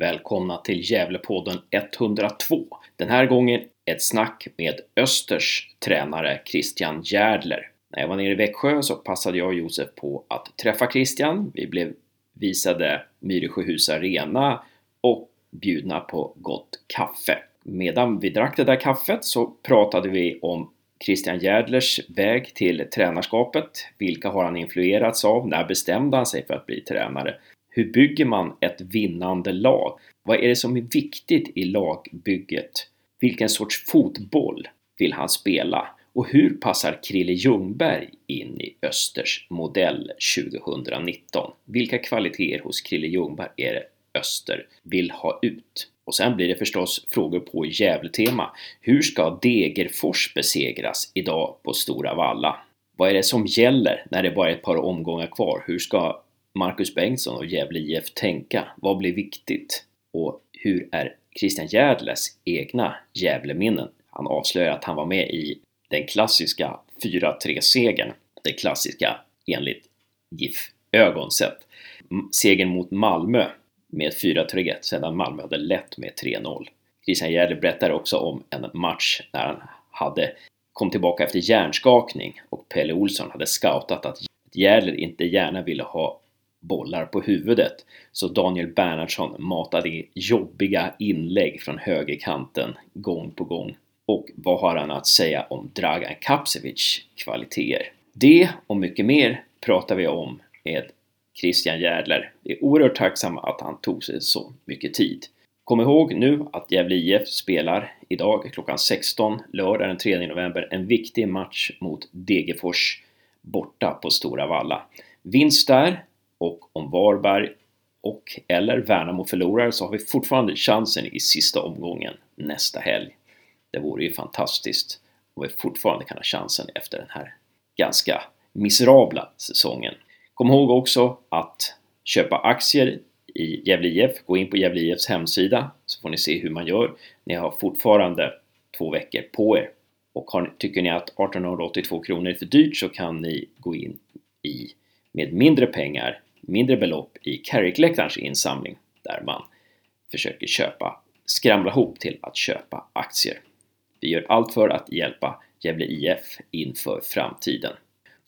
Välkomna till Gävlepodden 102. Den här gången ett snack med Östers tränare Christian Järdler. När jag var nere i Växjö så passade jag och Josef på att träffa Christian. Vi blev visade Myresjöhus Arena och bjudna på gott kaffe. Medan vi drack det där kaffet så pratade vi om Christian Järdlers väg till tränarskapet. Vilka har han influerats av? När bestämde han sig för att bli tränare? Hur bygger man ett vinnande lag? Vad är det som är viktigt i lagbygget? Vilken sorts fotboll vill han spela? Och hur passar Krille Ljungberg in i Östers modell 2019? Vilka kvaliteter hos Krille Ljungberg är det Öster vill ha ut? Och sen blir det förstås frågor på Gävletema. Hur ska Degerfors besegras idag på Stora Valla? Vad är det som gäller när det bara är ett par omgångar kvar? Hur ska Marcus Bengtsson och Gävle IF tänka? Vad blir viktigt? Och hur är Christian Järdles egna Gävleminnen? Han avslöjar att han var med i den klassiska 4-3-segern. Den klassiska enligt GIF ögon sett. Segern mot Malmö med 4-3 sedan Malmö hade lett med 3-0. Christian Järdle berättar också om en match när han hade kom tillbaka efter hjärnskakning och Pelle Olsson hade scoutat att Järdler inte gärna ville ha bollar på huvudet. Så Daniel Bernhardsson matade jobbiga inlägg från högerkanten gång på gång. Och vad har han att säga om Dragan Kapsevic kvaliteter? Det och mycket mer pratar vi om med Christian Järdler. Vi är oerhört tacksamma att han tog sig så mycket tid. Kom ihåg nu att Gävle IF spelar idag klockan 16, lördag den 3 november, en viktig match mot Degerfors borta på Stora Valla. Vinst där och om Varberg och eller Värnamo förlorar så har vi fortfarande chansen i sista omgången nästa helg. Det vore ju fantastiskt om vi fortfarande kan ha chansen efter den här ganska miserabla säsongen. Kom ihåg också att köpa aktier i Gävle IF. Gå in på Gävle IFs hemsida så får ni se hur man gör. Ni har fortfarande två veckor på er. Och har, tycker ni att 1882 kronor är för dyrt så kan ni gå in i med mindre pengar, mindre belopp i Carrick-läktarens insamling där man försöker köpa, skramla ihop till att köpa aktier. Vi gör allt för att hjälpa Gävle IF inför framtiden.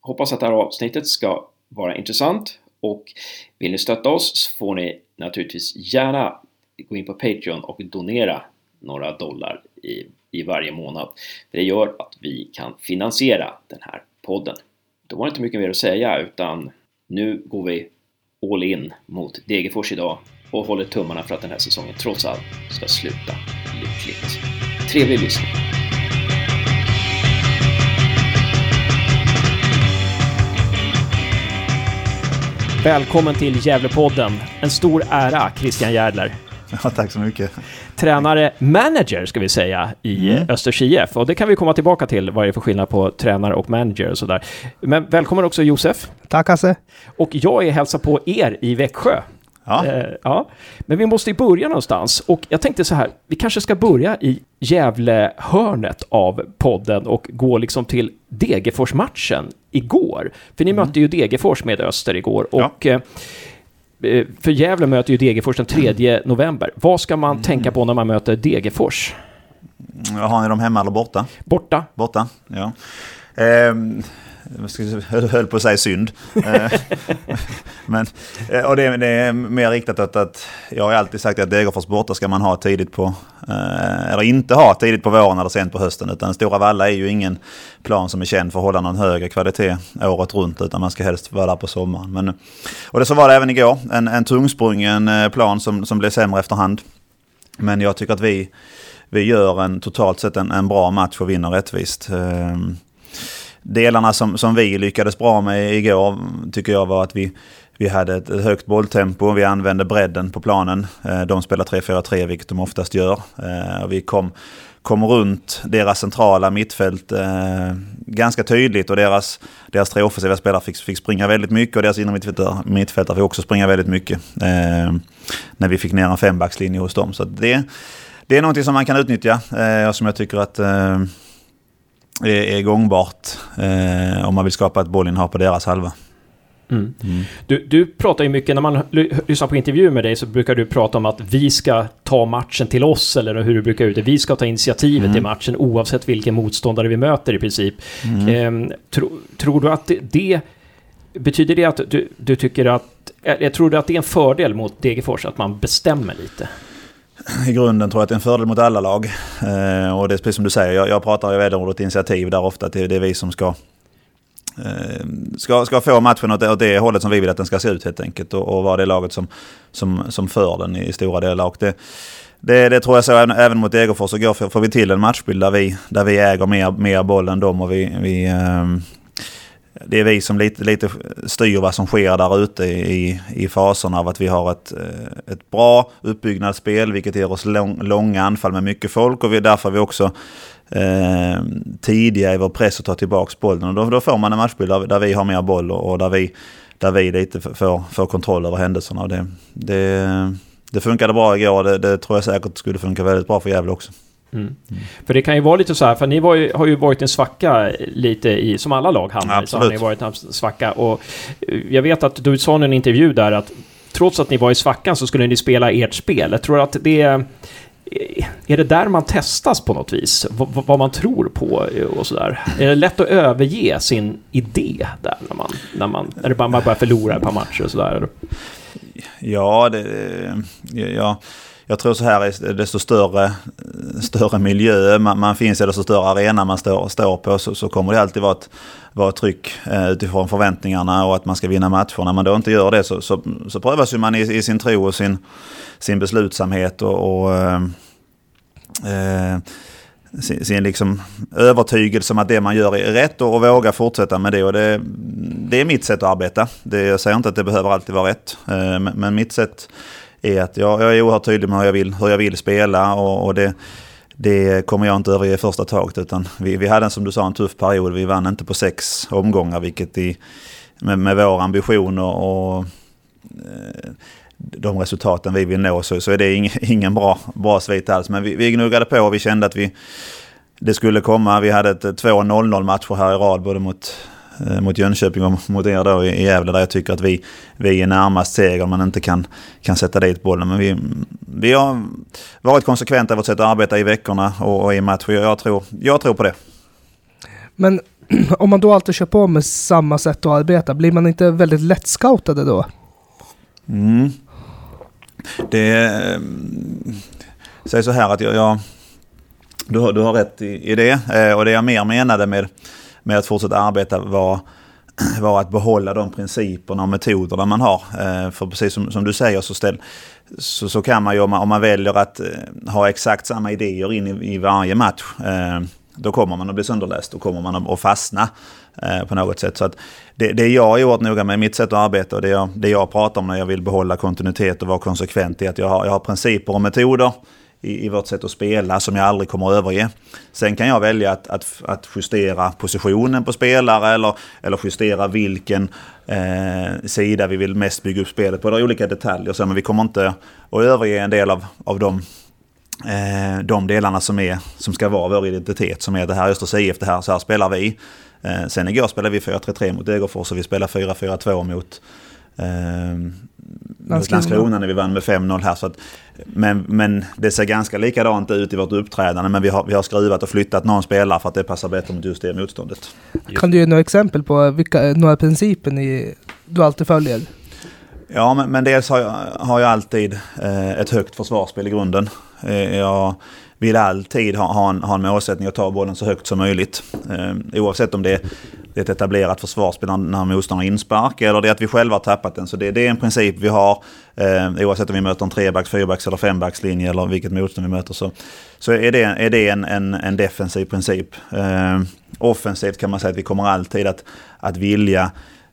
Hoppas att det här avsnittet ska vara intressant och vill ni stötta oss så får ni naturligtvis gärna gå in på Patreon och donera några dollar i, i varje månad. Det gör att vi kan finansiera den här podden. Då var det inte mycket mer att säga utan nu går vi all in mot Degerfors idag och håller tummarna för att den här säsongen trots allt ska sluta lyckligt. Trevlig lyssning! Välkommen till Gävlepodden. En stor ära, Christian Järdler. Ja, tack så mycket. Tränare, manager ska vi säga, i mm. Östers IF. Och det kan vi komma tillbaka till, vad det är för skillnad på tränare och manager och sådär. Men välkommen också Josef. Tack Hasse. Och jag är hälsa på er i Växjö. Ja. Eh, ja. Men vi måste ju börja någonstans. Och jag tänkte så här, vi kanske ska börja i Gävle-hörnet av podden och gå liksom till Degerfors-matchen igår. För ni mm. mötte ju Degerfors med Öster igår. Och ja. eh, för Gävle möter ju Degerfors den 3 november. Vad ska man mm. tänka på när man möter Degerfors? Har ni dem hemma eller borta? Borta. Borta, ja. Um, jag höll på att säga synd. Eh, men, eh, och det, det, är mer riktat att, att jag har alltid sagt att Degerfors borta ska man ha tidigt på, eh, eller inte ha tidigt på våren eller sent på hösten. Utan Stora Valla är ju ingen plan som är känd för att hålla någon högre kvalitet året runt. Utan man ska helst vara där på sommaren. Men, och det så var det även igår. En, en tungsprungen plan som, som blev sämre efterhand. Men jag tycker att vi, vi gör en totalt sett en, en bra match och vinner rättvist. Ehm, Delarna som, som vi lyckades bra med igår tycker jag var att vi, vi hade ett, högt bolltempo, vi använde bredden på planen. Eh, de spelar 3-4-3 vilket de oftast gör. Eh, vi kom, kom runt deras centrala mittfält eh, ganska tydligt och deras, deras tre offensiva spelare fick, fick springa väldigt mycket och deras innermittfältare mittfältare fick också springa väldigt mycket. när vi fick ner en fembackslinje hos dem. Så det, det är någonting som man kan utnyttja och som jag tycker att är, gångbart eh, om man vill skapa ett bollinnehav på deras halva. Mm. Mm. Du, du pratar ju mycket, när man lyssnar på intervjuer med dig så brukar du prata om att vi ska ta matchen till oss, eller hur du brukar uttrycka Vi ska ta initiativet mm. i matchen oavsett vilken motståndare vi möter i princip. Eh, tro, tror du att det, det Betyder det att du, du tycker att... Jag tror du att det är en fördel mot Degerfors att man bestämmer lite? I grunden tror jag att det är en fördel mot alla lag. Eh, och det är precis som du säger, jag, jag pratar ju väl om initiativ där ofta. Det, det är vi som ska, eh, ska, ska få matchen åt det, åt det hållet som vi vill att den ska se ut helt enkelt. Och, och vara det laget som, som, som för den i stora delar. Och det, det, det tror jag så även, även mot Degerfors så går, får vi till en matchbild där vi, där vi äger mer, mer boll än dem och vi, vi eh, det är vi som lite, lite styr vad som sker där ute i, i faserna av att vi har ett, eh, ett bra uppbyggnadsspel vilket ger oss lång, långa anfall med mycket folk och vi, därför är vi också eh, tidiga i vår press att ta tillbaka bollen. Och då, då får man en matchbild där, där vi har mer boll och, och, där, vi, där vi lite får, får kontroll över händelserna. Och det, det, det funkade bra igår det, det tror jag säkert skulle funka väldigt bra för Gävle också. Mm. Mm. För det kan ju vara lite så här, för ni ju, har ju varit en svacka lite i, som alla lag hamnar i, så har ni varit en svacka. Och eh, jag vet att du sa i en intervju där att trots att ni var i svackan så skulle ni spela ert spel. Jag tror att det är... Är det där man testas på något vis? V vad man tror på och sådär? Är det lätt att överge sin idé där när man, när man, när man bara börjar förlora ett par matcher och sådär? Ja, det... Ja jag tror så här, desto större, större miljö man, man finns i, desto större arena man står, står på så, så kommer det alltid vara ett, vara ett tryck eh, utifrån förväntningarna och att man ska vinna matcher. När man då inte gör det så, så, så prövas ju man i, i, sin tro och sin, sin beslutsamhet och, och eh, eh sin, sin liksom övertygelse om att det man gör är rätt och, och våga fortsätta med det. Och det. Det är mitt sätt att arbeta. Det, jag säger inte att det behöver alltid vara rätt. Eh, men, men mitt sätt är att jag, jag är oerhört tydlig med hur jag vill, hur jag vill spela och, och det, det kommer jag inte överge i första taget. Utan vi, vi hade som du sa en tuff period. Vi vann inte på sex omgångar vilket i, med, med vår ambition och, och eh, de resultaten vi vill nå så, så är det ingen, ingen bra, bra svit alls. Men vi, vi gnuggade på och vi kände att vi, det skulle komma. Vi hade ett, eh, två 0-0 matcher här i rad både mot mot Jönköping och mot er då i Gävle där jag tycker att vi, vi är närmast seger man inte kan, kan sätta dit bollen. Men vi, vi har varit konsekventa i vårt sätt att arbeta i veckorna och, och i matcher. Jag tror, jag tror på det. Men om man då alltid kör på med samma sätt att arbeta, blir man inte väldigt lätt scoutade då? Mm. Det... Eh, säg så här att jag... jag du, har, du har rätt i, i det. Eh, och det jag mer menade med med att fortsätta arbeta var, var att behålla de principerna och metoderna man har. Eh, för precis som, som du säger så, ställ, så, så kan man ju om man, om man väljer att eh, ha exakt samma idéer in i, i varje match eh, då kommer man att bli sönderläst. Då kommer man att fastna på något sätt. Så att det, det jag är oerhört noga med, mitt sätt att arbeta och det jag, det jag pratar om när jag vill behålla kontinuitet och vara konsekvent är att jag har, jag har principer och metoder i, i vårt sätt att spela som jag aldrig kommer att överge. Sen kan jag välja att, att, att justera positionen på spelare eller, eller justera vilken eh, sida vi vill mest bygga upp spelet på. Det är olika detaljer, så, men vi kommer inte att överge en del av, av de eh, de delarna som, är, som ska vara vår identitet. Som är det här Östers IF, det här, så här spelar vi. Eh, sen igår spelade vi 4-3-3 mot Degerfors och vi spelade 4-4-2 mot eh, Landskrona när vi vann med 5-0 här. Så att, men, men det ser ganska likadant ut i vårt uppträdande. Men vi har, vi har skruvat och flyttat någon spelare för att det passar bättre mot just det motståndet. Kan du ge några exempel på vilka, några principer ni, du alltid följer? Ja, men, men dels har jag, har jag alltid eh, ett högt försvarsspel i grunden. Eh, jag vill alltid ha, ha, en, ha en målsättning att ta bollen så högt som möjligt. Eh, oavsett om det är det är ett etablerat försvarsspel när motståndaren har inspark eller det är att vi själva har tappat den. Så det, det är en princip vi har eh, oavsett om vi möter en trebacks, fyrbacks eller fembackslinje eller vilket motstånd vi möter. Så, så är det, är det en, en, en defensiv princip. Eh, offensivt kan man säga att vi kommer alltid att, att vilja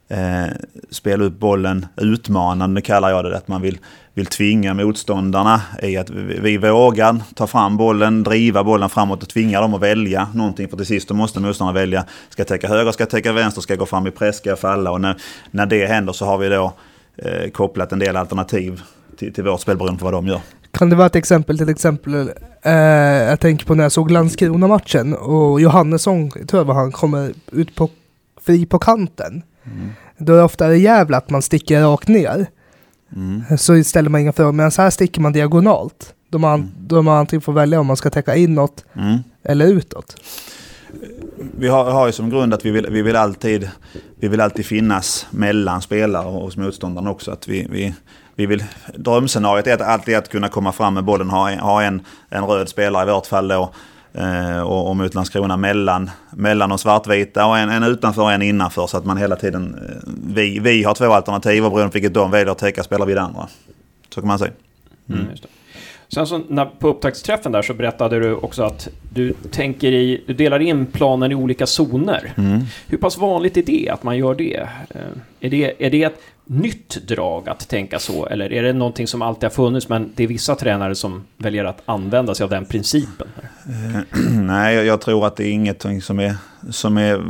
eh, spela upp bollen utmanande kallar jag det. Att man vill, vill tvinga motståndarna i att vi, vågar ta fram bollen, driva bollen framåt och tvinga dem att välja någonting. För till sist måste motståndarna välja, ska jag täcka höger, ska jag täcka vänster, ska jag gå fram i press, ska jag falla? Och när, när det händer så har vi då eh, kopplat en del alternativ till, till vårt spel beroende på vad de gör. Kan det vara ett exempel till exempel, eh, jag tänker på när jag såg Landskrona-matchen och Johannesson, tror jag var han, kommer ut på, fri på kanten. då är det ofta jävla att man sticker rakt ner. Mm. Så ställer man inga frågor. Men så här sticker man diagonalt. Då man, mm. då man antingen får välja om man ska täcka inåt mm. eller utåt. Vi har, har ju som grund att vi vill, vi vill, alltid, vi vill alltid finnas mellan spelare och hos motståndaren också. Att vi, vi, vi vill, drömscenariot är att alltid att kunna komma fram med bollen, ha, ha en, en röd spelare i vårt fall då. Eh, och, och mot Landskrona mellan, mellan de svartvita och en, en utanför och en innanför. Så att man hela tiden... Eh, vi, vi har två alternativ och beroende på vilket de väljer att täcka spelar vi det andra. Så kan man säga. Mm. Mm, Sen så när, på upptaktsträffen där så berättade du också att du tänker i, du delar in planen i olika zoner. Mm. Hur pass vanligt är det att man gör det? Eh, är det, är det ett nytt drag att tänka så? Eller är det någonting som alltid har funnits men det är vissa tränare som väljer att använda sig av den principen? Eh, nej, jag, tror att det är inget som är, som är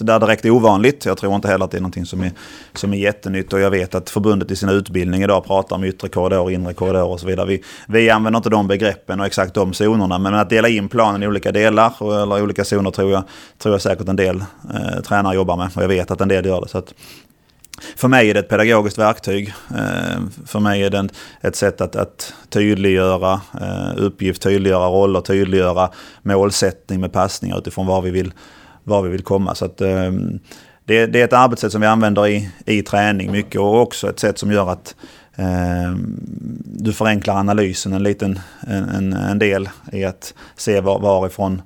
där direkt ovanligt. Jag tror inte heller att det är någonting som är, som är jättenytt. Och jag vet att förbundet i sin utbildning idag pratar om yttre korridor, inre korridor och så vidare. Vi, vi använder inte de begreppen och exakt de zonerna. Men att dela in planen i olika delar eller olika zoner tror jag, tror jag säkert en del eh, tränare jobbar med. Och jag vet att en del gör det. Så att, för mig är det ett pedagogiskt verktyg. Eh, för mig är det ett sätt att, att tydliggöra eh, uppgift, tydliggöra roller, tydliggöra målsättning med passningar utifrån var vi vill, var vi vill komma. Så att, eh, det, det, är ett arbetssätt som vi använder i, i träning mycket och också ett sätt som gör att du förenklar analysen en liten en, en del i att se var, varifrån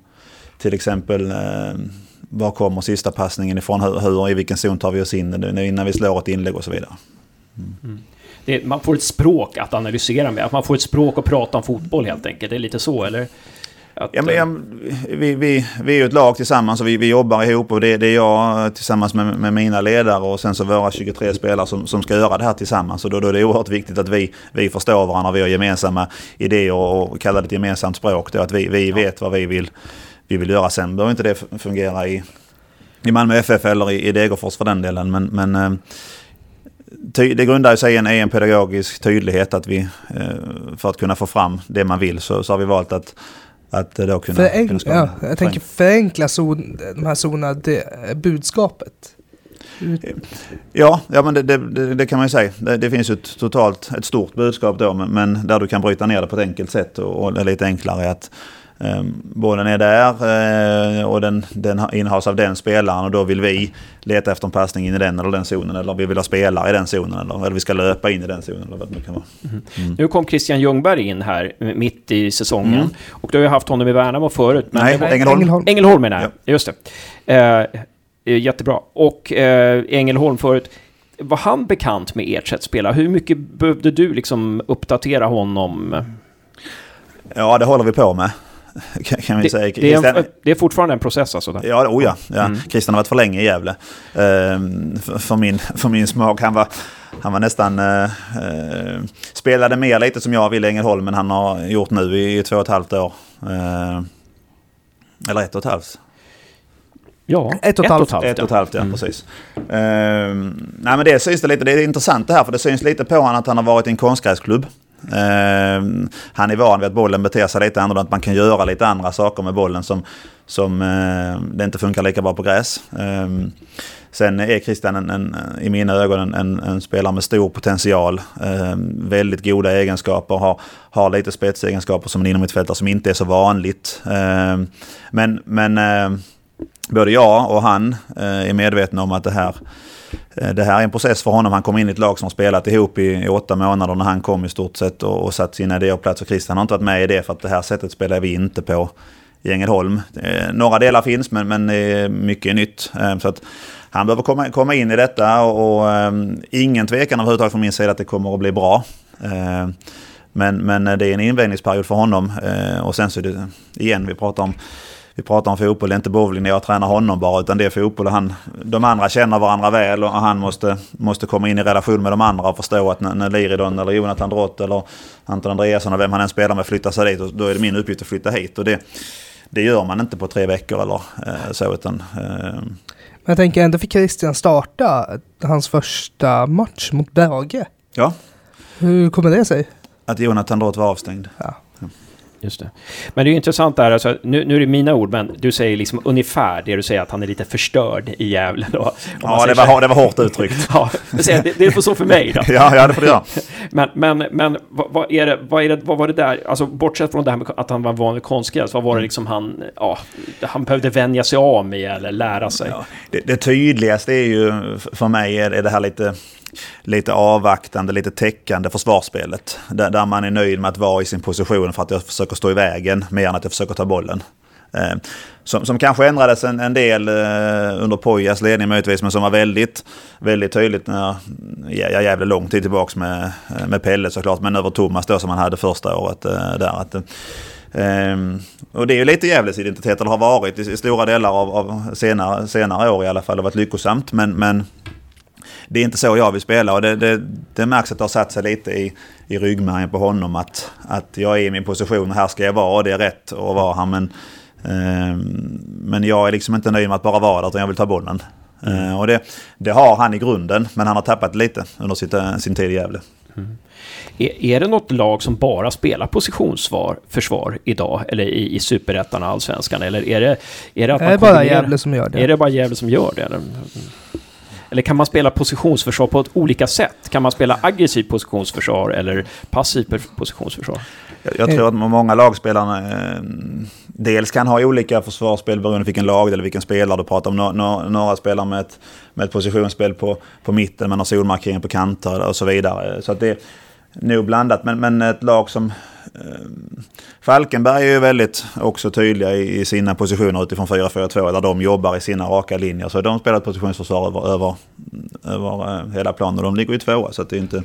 till exempel var kommer sista passningen ifrån? Hur, hur, I vilken zon tar vi oss in innan vi slår ett inlägg och så vidare. Mm. Mm. Det, man får ett språk att analysera med, att man får ett språk att prata om fotboll helt enkelt. Det är lite så, eller? Att, ja, men, ja, vi, vi, vi är ju ett lag tillsammans och vi, vi jobbar ihop och det, det är jag tillsammans med, med, mina ledare och sen så våra 23 spelare som, som ska göra det här tillsammans. Och då, då är det oerhört viktigt att vi, vi förstår varandra, vi har gemensamma idéer och kallar det ett gemensamt språk. Då, att vi, vi ja. vet vad vi vill vi vill göra. Sen behöver inte det fungera i, i Malmö FF eller i, i Degerfors för den delen. Men, men eh, ty, det grundar sig i en, en pedagogisk tydlighet att vi, eh, för att kunna få fram det man vill så, så har vi valt att att då kunna, Förenk kunna skapa, ja, jag tänker förenkla zon, de här zonerna, budskapet. Ja, ja men det, det, det, kan man ju säga. Det, det, finns ett totalt ett stort budskap då, men, men, där du kan bryta ner det på ett enkelt sätt och, och lite enklare att bollen är där eh, och den, den innehas av den spelaren och då vill vi leta efter en passning in i den eller den zonen eller vi vill ha spelare i den zonen eller, eller vi ska löpa in i den zonen eller vad det nu kan vara. Mm. Mm. Nu kom Christian Ljungberg in här mitt i säsongen mm. och du har ju haft honom i Värnamo förut. Men Nej, Ängelholm. Ängelholm, Ängelholm menar jag, ja. just det. Eh, jättebra. Och eh, Ängelholm förut. Var han bekant med ert sätt att spela? Hur mycket behövde du liksom uppdatera honom? Ja, det håller vi på med. kan vi det, säga. Det är, en, det är, fortfarande en process alltså? Där. Ja, oh ja. ja. Mm. Christian har varit för länge i Gävle. Uh, för, för, min, för min smak. Han var, han var nästan... Uh, uh, spelade mer lite som jag vill i Ängelholm, men han har gjort nu i två och ett halvt år. eller ett och ett halvt. Ja, ett och ett halvt. Ett och ett halvt, ja mm. precis. Uh, nej men det syns det lite, det är intressant det här för det syns lite på honom att han har varit i en konstgräsklubb. Eh, han är van vid att bollen beter sig lite annorlunda, att man kan göra lite andra saker med bollen som, som eh, det inte funkar lika bra på gräs. Eh, sen är Christian en, en, i mina ögon en, en, en, spelare med stor potential. Ehm, väldigt goda egenskaper, har, har lite spetsegenskaper som en innermittfältare som inte är så vanligt. Ehm, men men ehm, både jag och han eh, är medvetna om att det här Eh, det här är en process för honom. Han kom in i ett lag som spelat ihop i, i åtta månader när han kom i stort sett och, och satt sina idéer på plats. Och Christian har inte varit med i det för att det här sättet spelar vi inte på i Ängelholm. Eh, några delar finns men, men eh, mycket är nytt. Eh, så att han behöver komma, komma in i detta och, och eh, ingen tvekan överhuvudtaget från min sida att det kommer att bli bra. Eh, men, men det är en invändningsperiod för honom eh, och sen så är det igen vi pratar om vi pratar om fotboll, det är inte bowling när jag tränar honom bara, utan det är fotboll. Han, de andra känner varandra väl och han måste, måste komma in i relation med de andra och förstå att när, när Liridon eller Jonathan Drott eller Anton Andreasson och vem han än spelar med flyttar sig dit, då är det min uppgift att flytta hit. Och det, det gör man inte på tre veckor eller eh, så, utan... Eh. Men jag tänker ändå fick Christian starta hans första match mot Brage. Ja. Hur kommer det sig? Att Jonathan Drott var avstängd. Ja. Just det. Men det är intressant där, alltså, nu, nu är det mina ord, men du säger liksom ungefär det du säger att han är lite förstörd i Gävle. Då, ja, det var, det var hårt uttryckt. ja, det, det är så för mig då. ja, ja, det får det göra. men men, men vad, vad, är det, vad, är det, vad var det där, alltså bortsett från det här med att han var van vid konstgräs, vad var det liksom han, ja, han behövde vänja sig av med eller lära sig? Ja, det, det tydligaste är ju för mig är det här lite lite avvaktande, lite täckande försvarsspelet. Där, där, man är nöjd med att vara i sin position för att jag försöker stå i vägen mer än att jag försöker ta bollen. Eh, som, som kanske ändrades en, en del eh, under Pojas ledning möjligtvis, men som var väldigt, väldigt tydligt när jag jävligt lång tid tillbaka med, eh, med Pelle såklart, men över Thomas då som han hade första året eh, där. Att, Um, och det är ju lite Gävles identitet, eller har varit i, i stora delar av, av, senare, senare år i alla fall, och varit lyckosamt. Men, men det är inte så jag vill spela och det, det, det märks att det har satt sig lite i, i ryggmärgen på honom att, att jag är i min position och här ska jag vara och det är rätt att vara här. Men, eh, men jag är liksom inte nöjd med att bara vara där utan jag vill ta bollen. Mm. Eh, och det, det har han i grunden men han har tappat lite under sitt, eh, sin tid i Gävle. Mm. Är, är det något lag som bara spelar positionsförsvar idag? Eller i, i superettan och allsvenskan? Eller är det... Är det, att det är bara Gävle som gör det. Är det bara Gävle som gör det? Eller? Eller kan man spela positionsförsvar på ett olika sätt? Kan man spela aggressivt positionsförsvar eller passivt positionsförsvar? Jag, jag tror att många lagspelare eh, dels kan ha olika försvarsspel beroende på vilken lag eller vilken spelare du pratar om. Några, några spelar med ett, med ett positionsspel på, på mitten, man har zonmarkering på kanter och så vidare. Så att det är nog blandat. Men, men ett lag som Falkenberg är ju väldigt också tydliga i sina positioner utifrån 4-4-2 där de jobbar i sina raka linjer. Så de spelar ett positionsförsvar över, över, över eh, hela planen och de ligger ju tvåa. Så det är inte,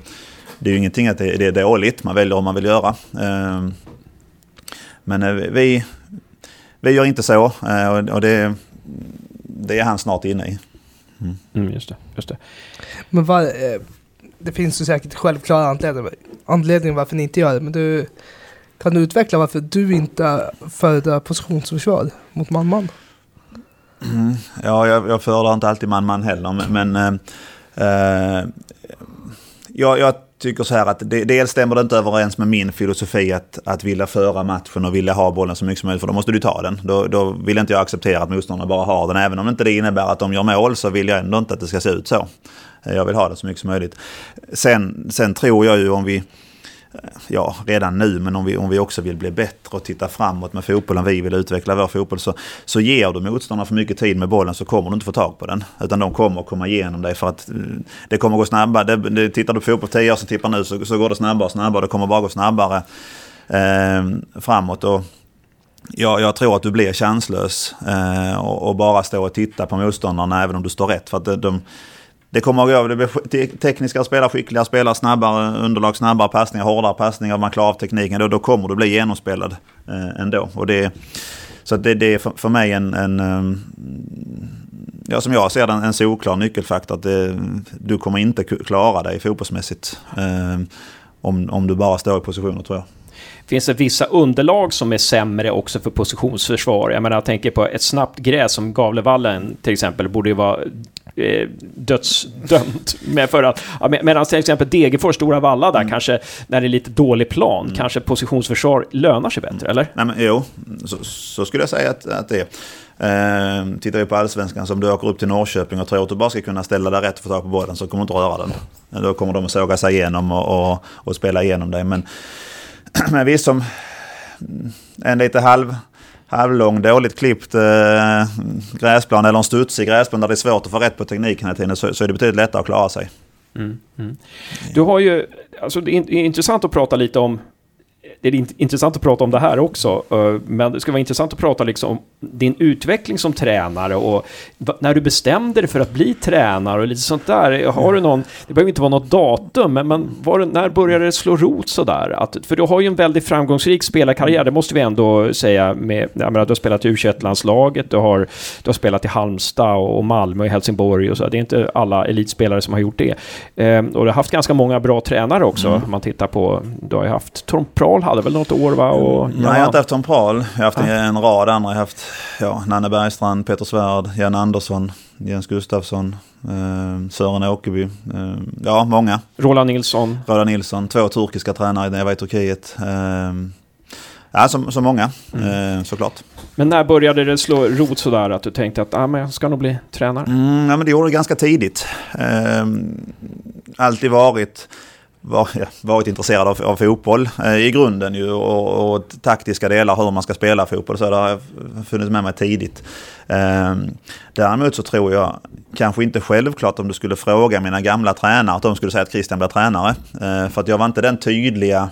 det är ju ingenting att det, det är dåligt, man väljer om man vill göra. Eh, men vi, vi gör inte så och det, det är han snart inne i. Mm. Mm, just det, just det. Men vad, det finns ju säkert självklara anledningar, anledningen varför ni inte gör det, men du kan du utveckla varför du inte föredrar positionsförsvar mot man-man? Mm, ja, jag, jag föredrar inte alltid man-man heller, men, men eh, eh, jag, jag, tycker så här att det, dels stämmer det inte överens med min filosofi att, att vilja föra matchen och vilja ha bollen så mycket som möjligt, för då måste du ta den. Då, då vill inte jag acceptera att motståndarna bara har den, även om inte det innebär att de gör mål så vill jag ändå inte att det ska se ut så. Eh, jag vill ha det så mycket som möjligt. Sen, sen tror jag ju om vi eh, ja, redan nu, men om vi, om vi också vill bli bättre och titta framåt med fotbollen, vi vill utveckla vår fotboll, så, så ger du motståndarna för mycket tid med bollen så kommer du inte få tag på den. Utan de kommer att komma igenom dig för att eh, det kommer gå snabbare. Det, det, tittar du på fotboll 10 år som tippar nu så, så går det snabbare och snabbare. Det kommer bara gå snabbare eh, framåt. Och, Ja, jag tror att du blir chanslös eh, och, och, bara stå och titta på motståndarna även om du står rätt. För att de, de det kommer att gå. Det blir tekniska spelare, skickliga spelare, snabbare underlag, snabbare passningar, hårdare passningar. Man klarar av tekniken. Då, då kommer du bli genomspelad eh, ändå. Och det, så det, det är för, för mig en, en eh, ja, som jag ser det, en solklar nyckelfaktor. Att det, du kommer inte klara dig fotbollsmässigt eh, om, om du bara står i positioner tror jag. Finns det vissa underlag som är sämre också för positionsförsvar? Jag menar, jag tänker på ett snabbt gräs som Gavlevallen till exempel borde ju vara eh, dödsdömt. Med för att, ja, medan till exempel Degerfors, Stora Valla där, mm. kanske när det är lite dålig plan, mm. kanske positionsförsvar lönar sig bättre, eller? Nej, men, jo, så, så skulle jag säga att, att det är. Eh, tittar vi på allsvenskan, som du åker upp till Norrköping och tror att du bara ska kunna ställa dig rätt och få tag på bollen så kommer du inte röra den. Då kommer de att såga sig igenom och, och, och spela igenom dig. Men, men visst, som en lite halv halvlång, dåligt klippt eh, gräsplan eller en studsig gräsplan där det är svårt att få rätt på tekniken hela tiden så, så är det betydligt lättare att klara sig. Mm, mm. Du har ju, alltså det är intressant att prata lite om det är intressant att prata om det här också, eh, men det ska vara intressant att prata liksom om din utveckling som tränare och när du bestämde dig för att bli tränare och lite sånt där. Har du någon, det behöver inte vara något datum, men, men var, när började det slå rot sådär? Att, för du har ju en väldigt framgångsrik spelarkarriär, det måste vi ändå säga. Med, jag menar, du har spelat i u landslaget du har, du har spelat i Halmstad och Malmö och Helsingborg och så. Det är inte alla elitspelare som har gjort det. Ehm, och du har haft ganska många bra tränare också, mm. om man tittar på, du har ju haft Tom Prahl hade väl något år va? Och, Nej, jag har inte haft Tom Prahl. Jag har haft en, en rad andra. Jag har haft ja, Nanne Bergstrand, Peter Svärd, Jan Andersson, Jens Gustafsson, eh, Sören Åkerby. Eh, ja, många. Roland Nilsson. Roland Nilsson. Två turkiska tränare när jag var i Turkiet. Eh, Ja, som, som många mm. såklart. Men när började det slå rot sådär att du tänkte att ah, men jag ska nog bli tränare? Mm, ja, men det gjorde det ganska tidigt. Ehm, alltid varit var, varit intresserad av, av fotboll eh, i grunden ju och, och, taktiska delar hur man ska spela fotboll. Så det har funnits med mig tidigt. Eh, däremot så tror jag kanske inte självklart om du skulle fråga mina gamla tränare att de skulle säga att Christian blir tränare. Eh, för att jag var inte den tydliga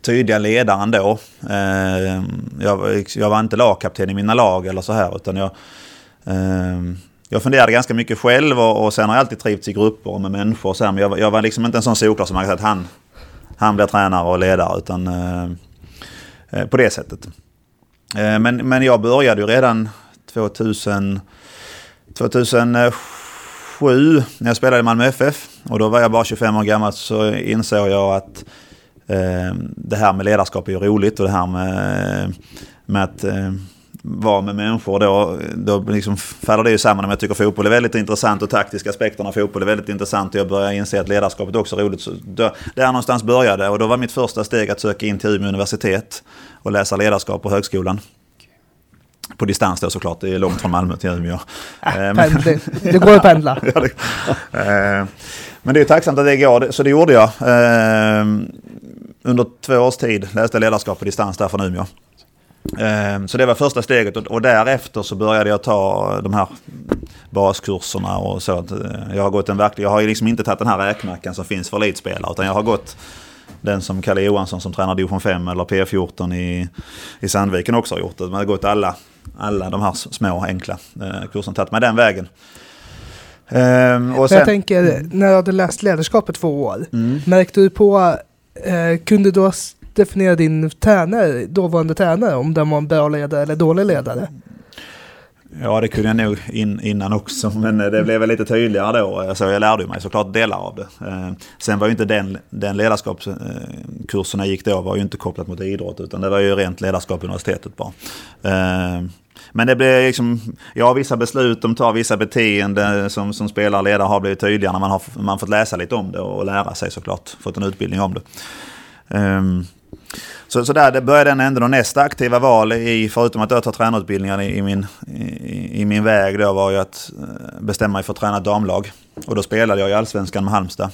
tydliga ledaren då. Ehm, jag, jag, var inte lagkapten i mina lag eller så här utan jag ehm, jag funderade ganska mycket själv och, och sen har jag alltid trivts i grupper och med människor. Och så men jag, jag, var liksom inte en sån solklar som man kan säga att han, han blir tränare och ledare. Utan eh, eh på det sättet. Eh, men, men jag började ju redan 2000, 2007 när jag spelade i Malmö FF. Och då var jag bara 25 år gammal så insåg jag att eh, det här med ledarskap är ju roligt och det här med, med att eh, vara med människor då, då liksom faller det ju samman att jag tycker fotboll är väldigt intressant och taktiska aspekterna av fotboll är väldigt intressant och jag börjar inse att ledarskapet också är roligt. Så då, där någonstans började och då var mitt första steg att söka in till Umeå universitet och läsa ledarskap på högskolan. På distans då såklart, det är långt från Malmö till Umeå. Äh, men, det, det går att pendla. ja, det, eh, men det är tacksamt att det går, så det gjorde jag. Eh, under två års tid läste jag ledarskap på distans där från Umeå. Ehm, så det var första steget och därefter så började jag ta de här baskurserna och så. Eh, jag har gått en verklig, jag har liksom inte tagit den här räkmackan som finns för elitspelare utan jag har gått den som Kalle Johansson som tränar division 5 eller P14 i, i Sandviken också har gjort. Man har gått alla, alla de här små enkla eh, kurserna, tagit mig den vägen. Um, och sen, jag tänker, när du hade läst ledarskap i två år, mm. märkte du på, eh, kunde du definiera din tränare, dåvarande tränare, om den var en bra ledare eller dålig ledare? Ja, det kunde jag nog in, innan också, men eh, det blev väl lite tydligare då. Så jag lärde mig såklart delar av det. Eh, sen var ju inte den, den ledarskapskursen jag gick då var ju inte kopplat mot idrott, utan det var ju rent ledarskap på universitetet bara. Eh, men det blir liksom, ja vissa beslut, de tar vissa beteenden som, som spelare och ledare har blivit tydliga när man har man fått läsa lite om det och lära sig såklart, fått en utbildning om det. Ehm, så, så där det började den ändå. nästa aktiva val, i, förutom att jag tar tränarutbildningar i, i, min, i, i, min väg, då var ju att eh, bestämma mig för att träna damlag. Och då spelade jag i Allsvenskan med Halmstad.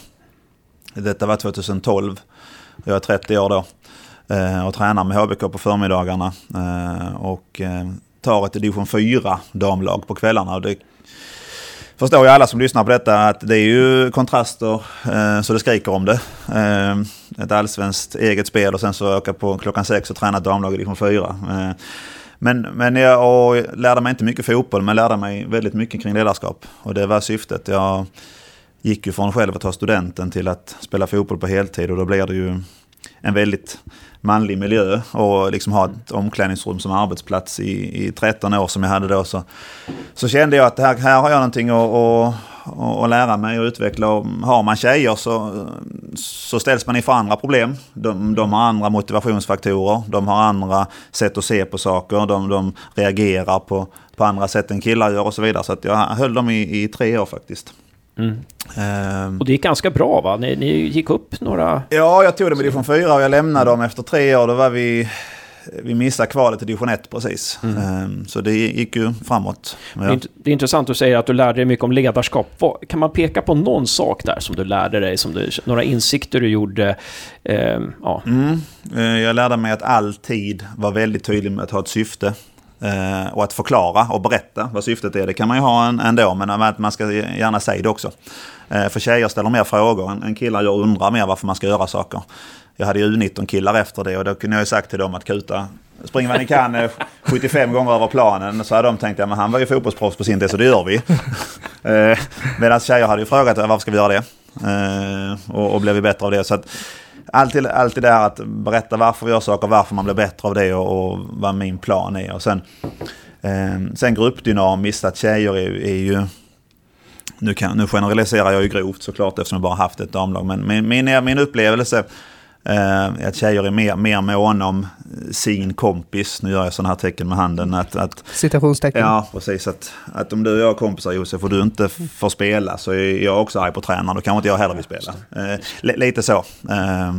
Detta var 2012. Jag är 30 år då. Eh, och tränar med HBK på förmiddagarna. Eh, och tar ett division 4 damlag på kvällarna. Och det förstår ju alla som lyssnar på detta att det är ju kontraster eh, så det skriker om det. Eh, ett allsvenskt eget spel och sen så öka på klockan sex och träna damlag i liksom division 4. Eh, men, men jag lärde mig inte mycket fotboll men lärde mig väldigt mycket kring ledarskap. Och det var syftet. Jag gick ju från själv att ta studenten till att spela fotboll på heltid och då blir det ju en väldigt manlig miljö och liksom ha ett omklädningsrum som arbetsplats i, i 13 år som jag hade då så, så kände jag att här, här har jag någonting att, att, att lära mig och utveckla. Och har man tjejer så, så ställs man inför andra problem. De, de har andra motivationsfaktorer, de har andra sätt att se på saker, de, de reagerar på, på andra sätt än killar gör och så vidare. Så att jag höll dem i, i tre år faktiskt. Mm. Um, och det gick ganska bra va? Ni, ni, gick upp några... Ja, jag tog det med division 4 och jag lämnade dem efter tre år. Då var vi... Vi missade kvalet till division 1 precis. Mm. Um, så det gick ju framåt. Ja. Det, är, intressant att säga att du lärde dig mycket om ledarskap. Kan man peka på någon sak där som du lärde dig? Som du, några insikter du gjorde? Um, ja. Mm. Eh, jag lärde mig att alltid vara väldigt tydlig med att ha ett syfte. Eh, och att förklara och berätta vad syftet är, det kan man ju ha ändå, men att man ska gärna säga det också. Eh, för tjejer ställer mer frågor än killar gör undrar mer varför man ska göra saker. Jag hade ju U19 killar efter det och då kunde jag ju sagt till dem att kuta spring vad ni kan eh, 75 gånger över planen så hade de tänkt att ja, han var ju fotbollsproffs på sin tid så det gör vi. Eh, medan tjejer hade ju frågat varför ska vi göra det? Eh, och, och blev vi bättre av det? Så att, alltid, alltid det här att berätta varför vi gör saker, varför man blir bättre av det och, och vad min plan är. Och sen, eh, sen gruppdynamiskt, att tjejer är, är ju... Nu, kan, nu generaliserar jag ju grovt såklart eftersom jag bara haft ett damlag. Men min, min, min upplevelse Eh, att tjejer är mer, mer måna om sin kompis. Nu gör jag sådana här tecken med handen. Att, att, Citationstecken. Ja, precis. Att, att om du och jag är kompisar Josef och du inte får spela så är jag också arg på tränaren. Då kanske inte jag heller vill spela. Eh, lite så. Eh.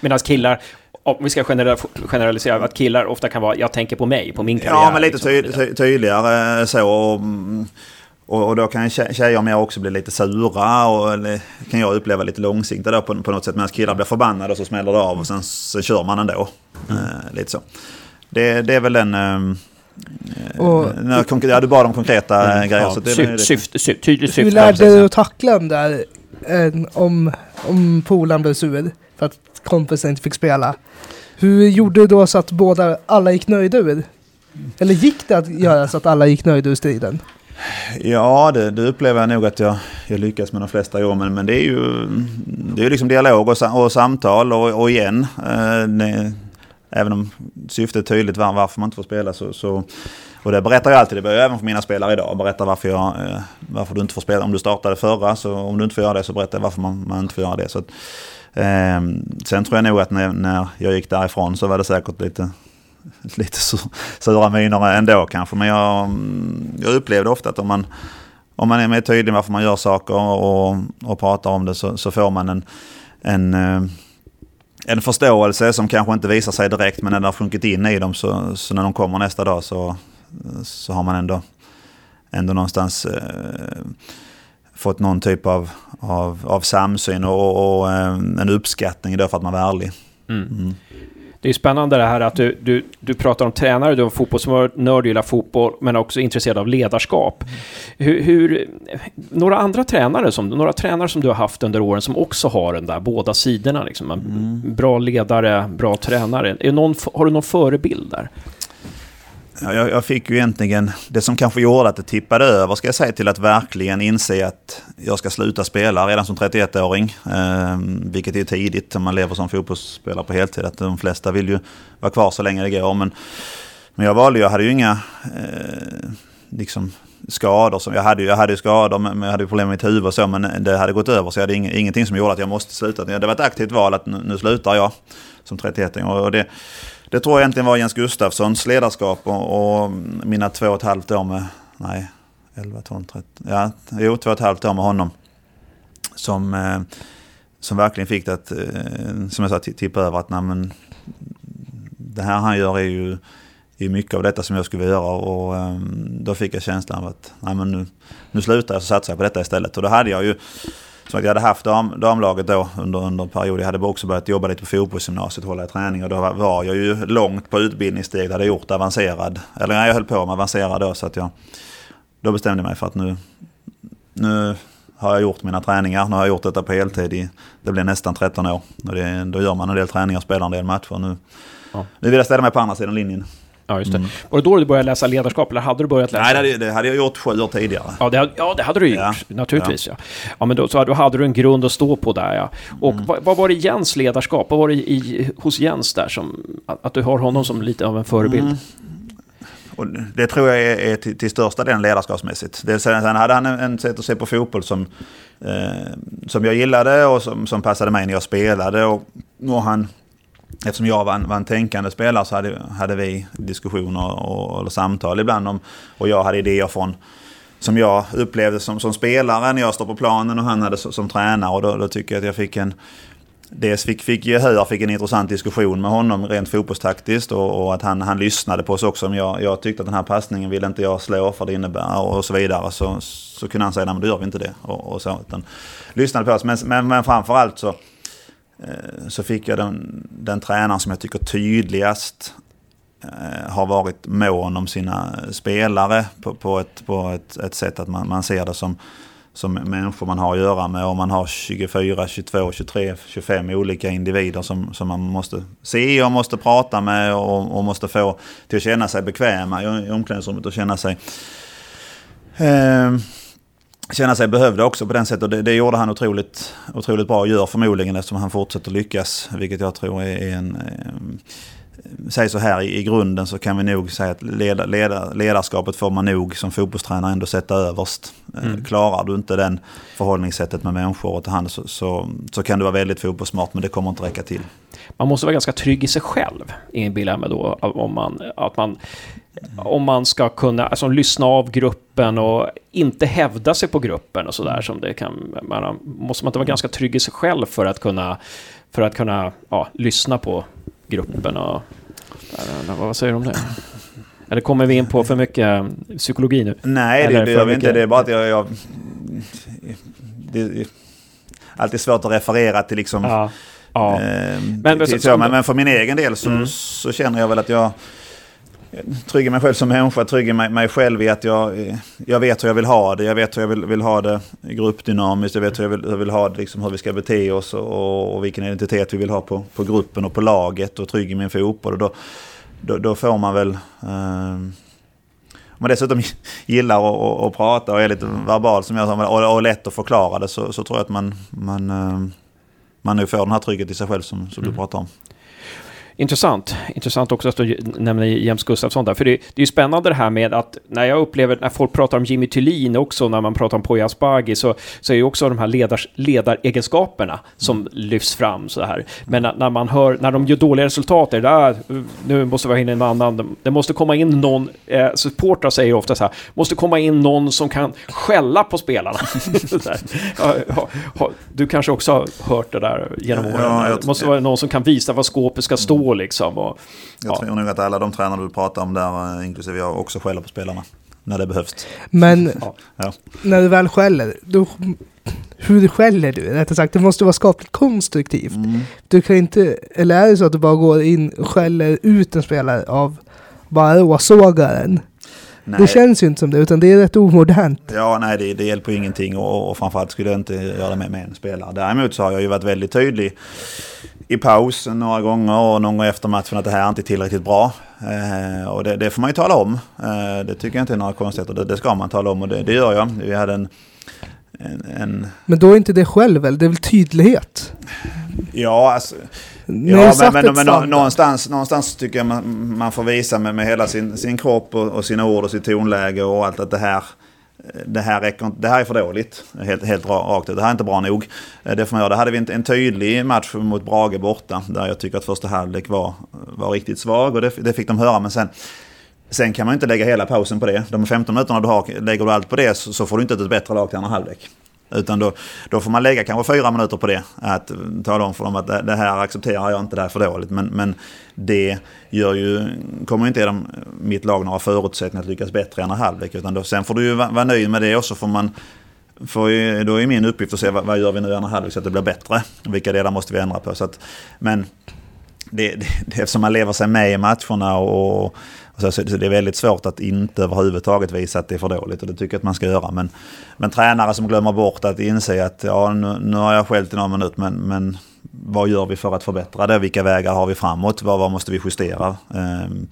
Medan killar, om vi ska generalisera, att killar ofta kan vara, jag tänker på mig, på min karriär. Ja, men lite liksom. ty tydligare så. Och, och, då kan tjejer med också bli lite sura och eller, kan jag uppleva lite långsiktigt då på, på något sätt. Medan killar blir förbannade och så smäller det av och sen, sen kör man ändå. Mm. Eh, lite så. Det, det är väl den... Eh, och, när, ja, du bad om konkreta mm, grejer. Ja, så det, syft, syft, syft, tydligt syfte. Hur lärde du dig att tackla den där om, om polaren blev sur för att kompisen inte fick spela? Hur gjorde du då så att båda, alla gick nöjda ur? Eller gick det att göra så att alla gick nöjda ur striden? Ja, det, det upplever jag nog att jag, jag lyckas med de flesta gånger. Men, men det är ju det är liksom dialog och, och samtal och, och igen. Eh, det, även om syftet är tydligt var, varför man inte får spela så, så och det berättar jag alltid, det börjar jag även för mina spelare idag. Berättar varför, jag, eh, varför du inte får spela. Om du startade förra, så om du inte får göra det så berättar jag varför man, man inte får göra det. Så att, eh, sen tror jag nog att när, när jag gick därifrån så var det säkert lite lite sura miner ändå kanske. Men jag, jag upplevde ofta att om man, om man är mer tydlig varför man gör saker och, och pratar om det så, så får man en, en, eh, en förståelse som kanske inte visar sig direkt men när det har sjunkit in i dem så, så när de kommer nästa dag så, så har man ändå, ändå någonstans eh, fått någon typ av, av, av samsyn och, och, och eh, en uppskattning då för att man var ärlig. Mm. Mm. Det är spännande det här att du, du, du pratar om tränare, du är fotbollsnörd, gillar fotboll, men också intresserad av ledarskap. Hur, hur, några andra tränare som, några tränare som du har haft under åren som också har den där båda sidorna, liksom, mm. bra ledare, bra tränare. Är någon, har du någon förebild där? Jag, jag, fick ju egentligen det som kanske gjorde att det tippade över ska jag säga till att verkligen inse att jag ska sluta spela redan som 31-åring. Eh, vilket är tidigt om man lever som fotbollsspelare på heltid. Att de flesta vill ju vara kvar så länge det går. Men, men jag valde, jag hade ju inga eh, liksom skador. Som, jag, hade, jag hade skador, men jag hade problem med mitt huvud och så. Men det hade gått över så jag hade ing, ingenting som gjorde att jag måste sluta. Det var ett aktivt val att nu, nu slutar jag som 31-åring. Och det, det tror jag egentligen var Jens Gustafssons ledarskap och, och mina två och ett halvt år med, nej, 11, 12, 13, ja, jo, två och ett halvt år med honom. Som, eh, som verkligen fick det att, eh, som jag sa, tippa över att nej, men, det här han gör är ju är mycket av detta som jag skulle vilja göra och eh, då fick jag känslan av att nej, men nu, nu slutar jag så satsar jag på detta istället. Och då hade jag ju som jag hade haft dam, damlaget då under, under en period. Jag hade också börjat jobba lite på fotbollsgymnasiet, hålla i träning. Och då var jag ju långt på utbildningssteg. hade gjort avancerad. Eller nej, jag höll på med avancerad då. Så att jag, då bestämde jag mig för att nu, nu har jag gjort mina träningar. Nu har jag gjort detta på heltid i, det blir nästan 13 år. Och det, då gör man en del träningar och spelar en del matcher. Nu, ja. nu vill jag ställa mig på andra sidan linjen. Ja, just det. Mm. Var det då du började läsa ledarskap, eller hade du börjat läsa? Nej, det hade, det hade jag gjort sju år tidigare. Ja, det, ja, det hade du gjort, ja. naturligtvis. Ja. Ja. ja, men då, så, då hade du en grund att stå på där, ja. Och mm. vad, vad, var det Jens ledarskap? Vad var det i, hos Jens där som, att, att du har honom som lite av en förebild? Mm. Och det tror jag är, är till, till, största delen ledarskapsmässigt. Det, sen, sen hade han en, en sätt att se på fotboll som, eh, som jag gillade och som, som passade mig när jag spelade. Och, och han Eftersom jag var en, var en tänkande spelare så hade, hade vi diskussioner och, och samtal ibland om, och jag hade idéer från som jag upplevde som, som spelare när jag står på planen och han hade som, som tränare. Och då, då tycker jag att jag fick en... Dels fick, fick gehör, fick en intressant diskussion med honom rent fotbollstaktiskt och, och att han, han lyssnade på oss också. Om jag, jag tyckte att den här passningen ville inte jag slå för det innebär och så vidare. Så, så kunde han säga nej men då gör vi inte det. Och, och så, utan, lyssnade på oss. Men, men, men framförallt så Eh, så fick jag den, den tränaren som jag tycker tydligast eh, har varit mån om sina spelare på, på, ett, på ett, ett sätt att man, man ser det som, som människor man har att göra med. Om man har 24, 22, 23, 25 olika individer som, som man måste se och måste prata med och, och måste få till att känna sig bekväma i, i omklädningsrummet och känna sig eh, känna sig behövda också på den sättet. Och det, det gjorde han otroligt, otroligt bra och gör förmodligen eftersom han fortsätter lyckas. Vilket jag tror är en... Eh, säg så här, i, i grunden så kan vi nog säga att leda, leda, ledarskapet får man nog som fotbollstränare ändå sätta överst. Eh, mm. Klarar du inte den förhållningssättet med människor och ta hand så, så, så, kan du vara väldigt fotbollssmart men det kommer inte räcka till. Man måste vara ganska trygg i sig själv, inbillar jag mig då, om man, att man om man ska kunna alltså, lyssna av gruppen och inte hävda sig på gruppen och sådär som det kan. Man, måste man inte vara ganska trygg i sig själv för att kunna, för att kunna ja, lyssna på gruppen och... Vad säger du om det? Eller kommer vi in på för mycket eh, psykologi nu? Nej, det, det gör vi inte. Det är bara att jag... jag det är alltid svårt att referera till liksom... Ja. Ja. Eh, men, till, så, men, men, för min egen del så, mm. så känner jag väl att jag trygg i mig själv som människa, trygg i mig, mig, själv i att jag, jag vet hur jag vill ha det. Jag vet hur jag vill, vill ha det gruppdynamiskt, jag vet hur jag vill, hur jag vill ha det, liksom hur vi ska bete oss och, och, vilken identitet vi vill ha på, på gruppen och på laget och trygg i min fotboll. Och då, då, då får man väl... Eh, om man dessutom gillar att prata och är lite verbal som jag och, och lätt att förklara det så, så tror jag att man, man, eh, man nu får den här tryggheten i sig själv som, som mm. du pratar om. Intressant. Intressant också att du nämner James Gustafsson där. För det, det är ju spännande det här med att när jag upplever, när folk pratar om Jimmy Thulin också, när man pratar om Poya Asbaghi, så, så är det ju också de här ledars, ledaregenskaperna som mm. lyfts fram så här. Men när, när, man hör, när de gör dåliga resultat, är det där, nu måste vi ha in en annan, det måste komma in någon, eh, supportrar säger ofta så här, måste komma in någon som kan skälla på spelarna. du kanske också har hört det där genom åren? Det måste vara någon som kan visa vad skåpet ska stå liksom. Och, jag ja. tror nog att alla de tränare du pratar om där, eh, inklusive jag, också skäller på spelarna. När det behövs. Men ja. när du väl skäller, då, hur skäller du? Rättare sagt, det måste vara skapligt konstruktivt. Mm. Du kan inte, eller är det så att du bara går in och skäller ut en spelare av bara råsågaren? Nej. Det känns ju inte som det, utan det är rätt omodernt. Ja, nej, det, det hjälper ingenting och, och framförallt skulle jag inte göra det med, med en spelare. Däremot så har jag ju varit väldigt tydlig i paus några gånger och någon gång efter matchen att det här är inte tillräckligt bra. Eh, och det, det, får man ju tala om. Eh, det tycker jag inte är några konstigheter. Det, det ska man tala om och det, det gör jag. Vi hade en, en, en... Men då är inte det själv väl? Det är väl tydlighet? Ja, alltså... Ja, men, men, men, men någonstans, någonstans tycker jag man, man får visa med, med hela sin, sin kropp och, och sina ord och sitt tonläge och allt att det här det här, räcker, det här är för dåligt. Helt, helt rakt ut. Det här är inte bra nog. Eh, det får man göra. Där hade vi en, en tydlig match mot Brage borta. Där jag tycker att första halvlek var, var riktigt svag. Och det, det fick de höra. Men sen, sen kan man inte lägga hela pausen på det. De 15 minuterna du har, lägger du allt på det så, så får du inte ett bättre lag till andra halvlek. Utan då, då får man lägga kanske fyra minuter på det. Att tala om för dem att det, här accepterar jag inte, det här är för dåligt. Men, men det gör ju, kommer inte ge dem, mitt lag några förutsättningar att lyckas bättre i andra halvlek. Utan då, sen får du ju vara, vara nöjd med det och så får man för då är min uppgift att se vad, vad gör vi nu i andra halvlek så att det blir bättre. Vilka delar måste vi ändra på. Så att, men det, det, eftersom man lever sig med i matcherna och, och så, så det är väldigt svårt att inte överhuvudtaget visa att det är för dåligt och det tycker jag att man ska göra. Men, men tränare som glömmer bort att inse att ja, nu, nu har jag skällt i någon minut men, men vad gör vi för att förbättra det? Vilka vägar har vi framåt? Vad, vad måste vi justera? Um,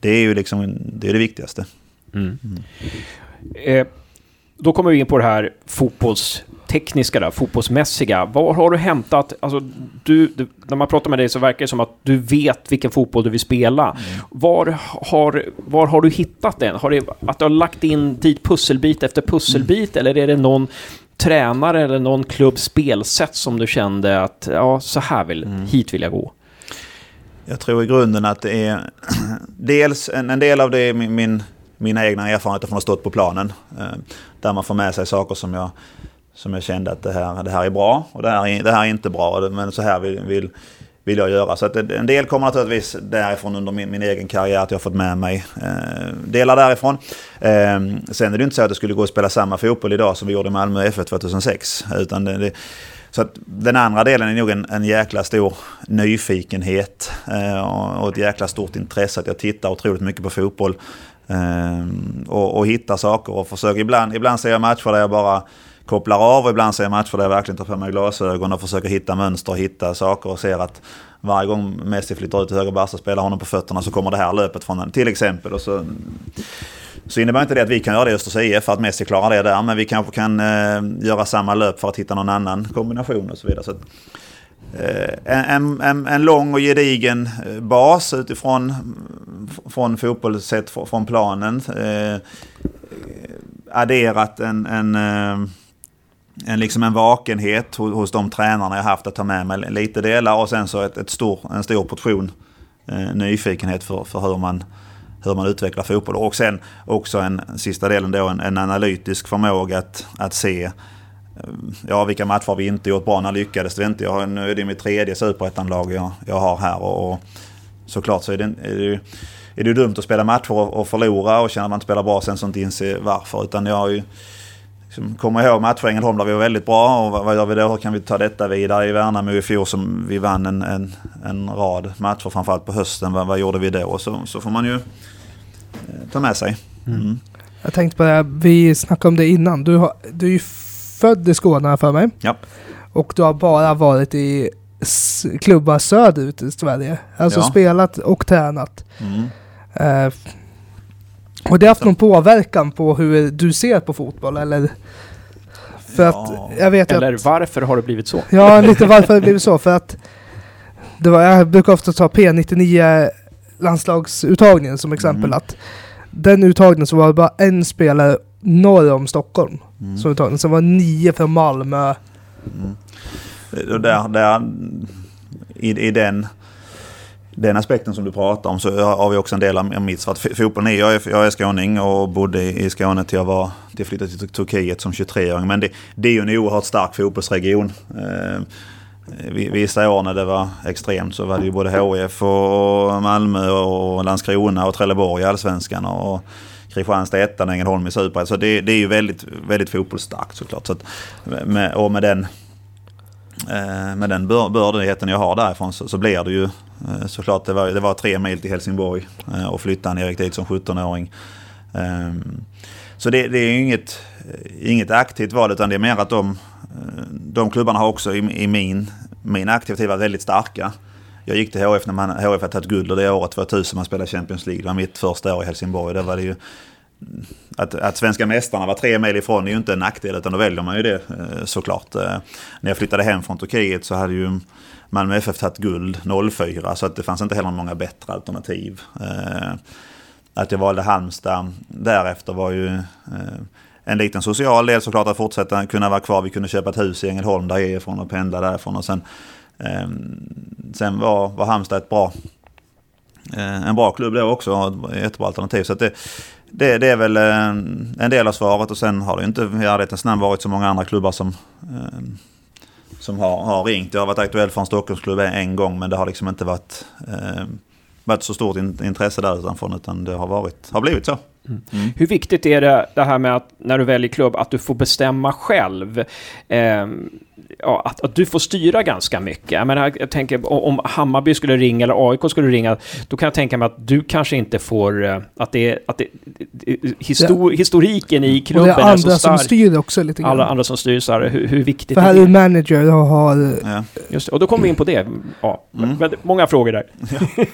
det är ju liksom det, är det viktigaste. Mm. Mm. Eh, då kommer vi in på det här fotbolls tekniska, där, fotbollsmässiga. Var har du hämtat, alltså du, du, när man pratar med dig så verkar det som att du vet vilken fotboll du vill spela. Mm. Var, har, var har du hittat den? Har det, att du har lagt in dit pusselbit efter pusselbit mm. eller är det någon tränare eller någon klubbs spelsätt som du kände att ja, så här vill, mm. hit vill jag gå? Jag tror i grunden att det är dels en, en del av det är min, min mina egna erfarenheter från att ha stått på planen. Eh, där man får med sig saker som jag som jag kände att det här, det här är bra och det här, det här är inte bra. Men så här vill, vill, vill jag göra. Så att en del kommer naturligtvis därifrån under min, min egen karriär. Att jag har fått med mig eh, delar därifrån. Eh, sen är det inte så att det skulle gå att spela samma fotboll idag som vi gjorde i Malmö FF 2006. Utan det, det, så att den andra delen är nog en, en jäkla stor nyfikenhet eh, och ett jäkla stort intresse. Att jag tittar otroligt mycket på fotboll. Eh, och, och hittar saker och försöker. Ibland, ibland ser jag matcher där jag bara kopplar av och ibland ser jag matcher där jag verkligen tar på mig glasögon och försöker hitta mönster och hitta saker och ser att varje gång Messi flyttar ut till höger Barca spelar honom på fötterna så kommer det här löpet från honom. till exempel. Och så, så innebär inte det att vi kan göra det i Östers IF för att Messi klarar det där. Men vi kanske kan eh, göra samma löp för att hitta någon annan kombination och så vidare. Så att, eh, en, en, en, lång och gedigen eh, bas utifrån från fotboll sett från planen. Eh, eh, adderat en, en en, liksom en vakenhet hos, hos de tränarna jag haft att ta med mig lite delar och sen så ett, ett stor, en stor portion eh, nyfikenhet för, för hur, man, hur man utvecklar fotboll. Och sen också en sista delen då en, en analytisk förmåga att, att se eh, Ja, vilka matcher har vi inte gjort bra? När lyckades vi inte? Jag har, nu är det mitt tredje superettanlag jag, jag har här. Och, och såklart så är det, är det, ju, är det dumt att spela matcher och, och förlora och känna att man inte spelar bra sen så inte inse varför. Utan jag har ju liksom, kommer ihåg matcher i Ängelholm där vi var väldigt bra och vad, gör vi då? Hur kan vi ta detta vidare? I Värnamo i fjol som vi vann en, en, en rad matcher framförallt på hösten. Vad, vad gjorde vi då? Så, så får man ju eh, ta med sig. Mm. Mm. Jag tänkte på det, vi snackade om det innan. Du, har, du är ju född i Skåne för mig. Ja. Och du har bara varit i klubbar söderut i Sverige. Alltså ja. spelat och tränat. Mm. Uh, och det har haft någon påverkan på hur du ser på fotboll eller? För ja. att jag vet Eller att, varför har det blivit så? Ja, lite varför har det blivit så. För att det var, jag brukar ofta ta P99 landslagsuttagningen som exempel. Mm. att Den uttagningen så var det bara en spelare norr om Stockholm. Mm. Som uttagning. Sen var det nio från Malmö. Mm. Där, där, i, I den den aspekten som du pratar om så har vi också en del av mitt. För fotbollen är, jag är, jag är skåning och bodde i Skåne till jag, var, till jag flyttade till Turkiet som 23-åring. Men det, det är ju en oerhört stark fotbollsregion. Eh, vissa år när det var extremt så var det ju både HIF och Malmö och Landskrona och Trelleborg i Allsvenskan. Och, Kristianstad ettan, Ängelholm i Superettan. Så det, det, är ju väldigt, väldigt fotbollsstarkt såklart. Så att, med, och med den, Eh, med den bör, bördigheten jag har därifrån så, så blir det ju eh, såklart. Det var, det var tre mil till Helsingborg eh, och flyttade Erik dit som 17-åring. Ehm, så det, det, är ju inget, inget aktivt val utan det är mer att de, eh, de klubbarna har också i, i min, min aktivitet varit väldigt starka. Jag gick till HF när man, HF hade tagit guld och det året 2000 man spelade Champions League. Det var mitt första år i Helsingborg. Där var det ju, att, att svenska mästarna var tre mil ifrån är ju inte en nackdel utan då väljer man ju det eh, såklart. Eh, när jag flyttade hem från Turkiet så hade ju Malmö FF tagit guld 04 så att det fanns inte heller många bättre alternativ. Eh, att jag valde Halmstad därefter var ju en liten social del såklart att fortsätta kunna vara kvar. Vi kunde köpa ett hus i Ängelholm där jag är ifrån och pendla därifrån. Och sen sen var, var Halmstad ett bra, en bra klubb då också, ett jättebra alternativ. Så det, det, det, är väl eh, en, del av svaret och sen har det inte i ärlighetens namn varit så många andra klubbar som, eh, som har, har ringt. Jag har varit aktuell för en Stockholmsklubb en gång men det har liksom inte varit, eh, varit så stort intresse där utanför utan det har, varit, har blivit så. Mm. Hur viktigt är det, det här med att när du väljer klubb, att du får bestämma själv? Eh, ja, att, att, du får styra ganska mycket. Jag, menar, jag tänker om Hammarby skulle ringa eller AIK skulle ringa, då kan jag tänka mig att du kanske inte får... Eh, att det, att det, histor, ja. historiken i klubben är, så stark. Och det är andra som styr också lite grann. Alla andra som styr, så här, hur, hur viktigt För här är manager och har... Ja. Just det, och då kommer vi in på det. Ja, mm. men, många frågor där. Ja,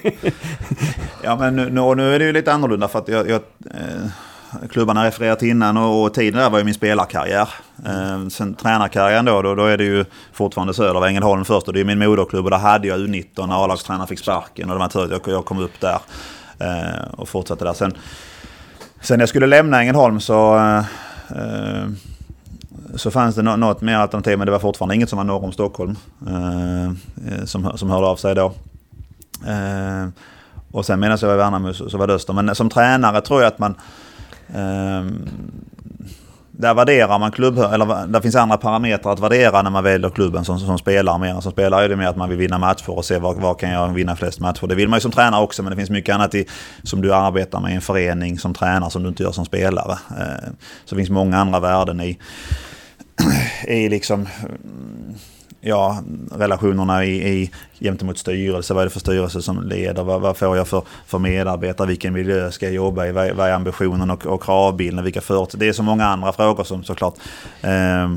ja men nu, nu är det ju lite annorlunda för att jag... jag eh Eh, klubbarna refererat innan och, och tiden där var ju min spelarkarriär. Eh, sen tränarkarriären då, då, då, är det ju fortfarande söder av Ängelholm först och det är min moderklubb och där hade jag U19 när A-lagstränaren fick sparken och det var tur att jag, jag kom upp där eh, och fortsatte där. Sen, sen jag skulle lämna Ängelholm så eh, så fanns det något mer alternativ men det var fortfarande inget som var norr om Stockholm. Eh, som, som hörde av sig då. Eh, och sen medan jag var i Värnamo så, så var det Öster. Men som tränare tror jag att man Eh, där värderar man klubb, eller där finns andra parametrar att värdera när man väljer klubben som, som spelare. Mer. Som spelare är det mer att man vill vinna matcher och se var, var kan jag vinna flest matcher. Det vill man ju som tränare också men det finns mycket annat i, som du arbetar med i en förening som tränare som du inte gör som spelare. Eh, så det finns många andra värden i, i liksom ja, relationerna i, i, gentemot styrelse. Vad är det för styrelse som leder? Vad, vad får jag för, för medarbetare? Vilken miljö ska jag jobba i? Vad, vad är ambitionen och, och kravbilden? Vilka förutsättningar? Det är så många andra frågor som såklart. Eh,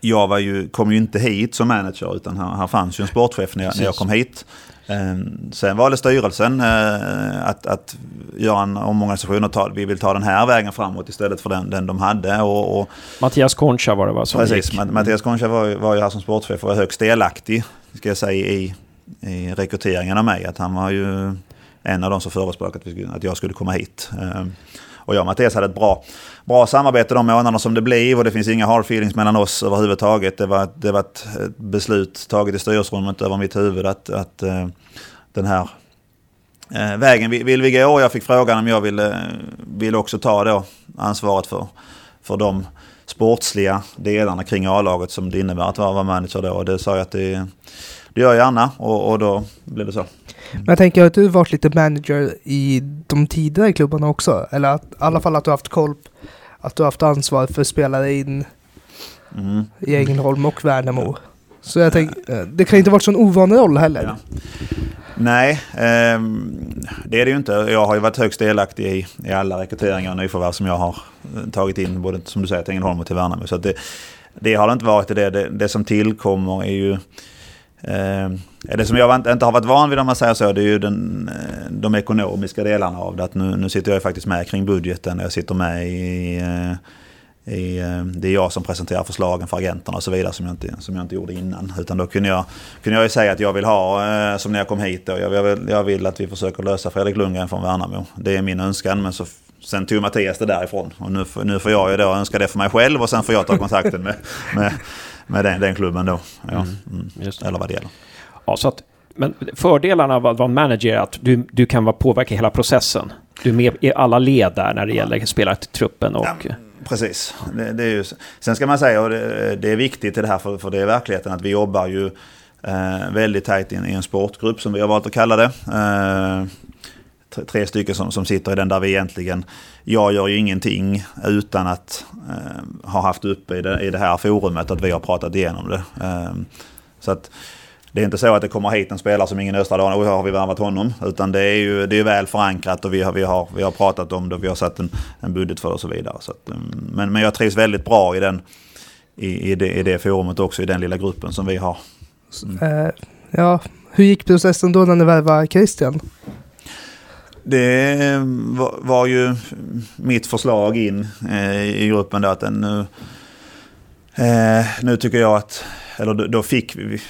jag var ju, kom ju inte hit som manager utan här, här fanns ju en sportchef när jag, när jag kom hit. Ehm, sen valde styrelsen eh, att, att göra en omorganisation och ta, vi vill ta den här vägen framåt istället för den, den de hade. Och, och Mattias Concha var det va? Som precis, gick. Mattias Concha var, var ju här som sportchef och var högst delaktig ska jag säga, i, i rekryteringen av mig. Att han var ju en av de som förespråkade att jag skulle komma hit. Och jag och Mattias hade ett bra, bra samarbete de månaderna som det blev och det finns inga hard feelings mellan oss överhuvudtaget. Det var, det var ett beslut taget i styrelserummet över mitt huvud att, att eh, den här eh, vägen vill vi gå. Jag fick frågan om jag ville, eh, ville också ta då ansvaret för, för de sportsliga delarna kring A-laget som det innebär att vara manager då. Och det sa jag att det, det gör jag gärna och, och då blev det så. Men jag tänker att du varit lite manager i de tidigare klubbarna också? Eller att, i alla fall att du haft koll, att du haft ansvar för spelare in mm. i Ängelholm och Värnamo. Så jag tänker, eh, det kan inte varit sån ovanlig roll heller. Ja. Nej, eh, det är det ju inte. Jag har ju varit högst delaktig i, i alla rekryteringar och nyförvärv som jag har eh, tagit in, både som du säger till Ängelholm och till Värnamo. Så det, det har det inte varit det. Det, det som tillkommer är ju... Eh, det som jag inte har varit van vid om man säger så, det är ju den, eh, de ekonomiska delarna av det. Att nu, nu sitter jag ju faktiskt med kring budgeten. Jag sitter med i... Eh, I, eh, det är jag som presenterar förslagen för agenterna och så vidare som jag inte, som jag inte gjorde innan. Utan då kunde jag, kunde jag ju säga att jag vill ha, som när jag kom hit, då, jag, vill, jag vill att vi försöker lösa Fredrik Lundgren från Värnamo. Det är min önskan. Men så, sen tog Mattias det därifrån. Och nu, nu får jag ju då önska det för mig själv och sen får jag ta kontakten med, med, med den, den klubben då. Ja, mm, mm, eller vad det gäller. Ja, så att, men fördelarna av att vara manager är att du, du kan påverka hela processen. Du är med i alla led där när det gäller spelartruppen och... Ja Precis. Det, det, är ju, sen ska man säga, och det, det, är viktigt i det här för, för det är verkligheten, att vi jobbar ju eh, väldigt tajt i en, i en, sportgrupp som vi har valt att kalla det. Eh, tre, stycken som, som sitter i den där vi egentligen, jag gör ju ingenting utan att eh, ha haft uppe i det, i det här forumet att vi har pratat igenom det. Eh, så att det är inte så att det kommer hit en spelare som ingen Östra och har vi värvat honom. Utan det är ju det är väl förankrat och vi har, vi, har, vi har pratat om det vi har satt en, en budget för det och så vidare. Så att, ehm, men, men jag trivs väldigt bra i, den, i, i, det, i det forumet också, i den lilla gruppen som vi har. Mm. Ja, hur gick processen då när ni värvade Christian? Det eh, var, var, ju mitt förslag in eh, i gruppen då att nu, eh, nu tycker jag att, eller då, då fick vi,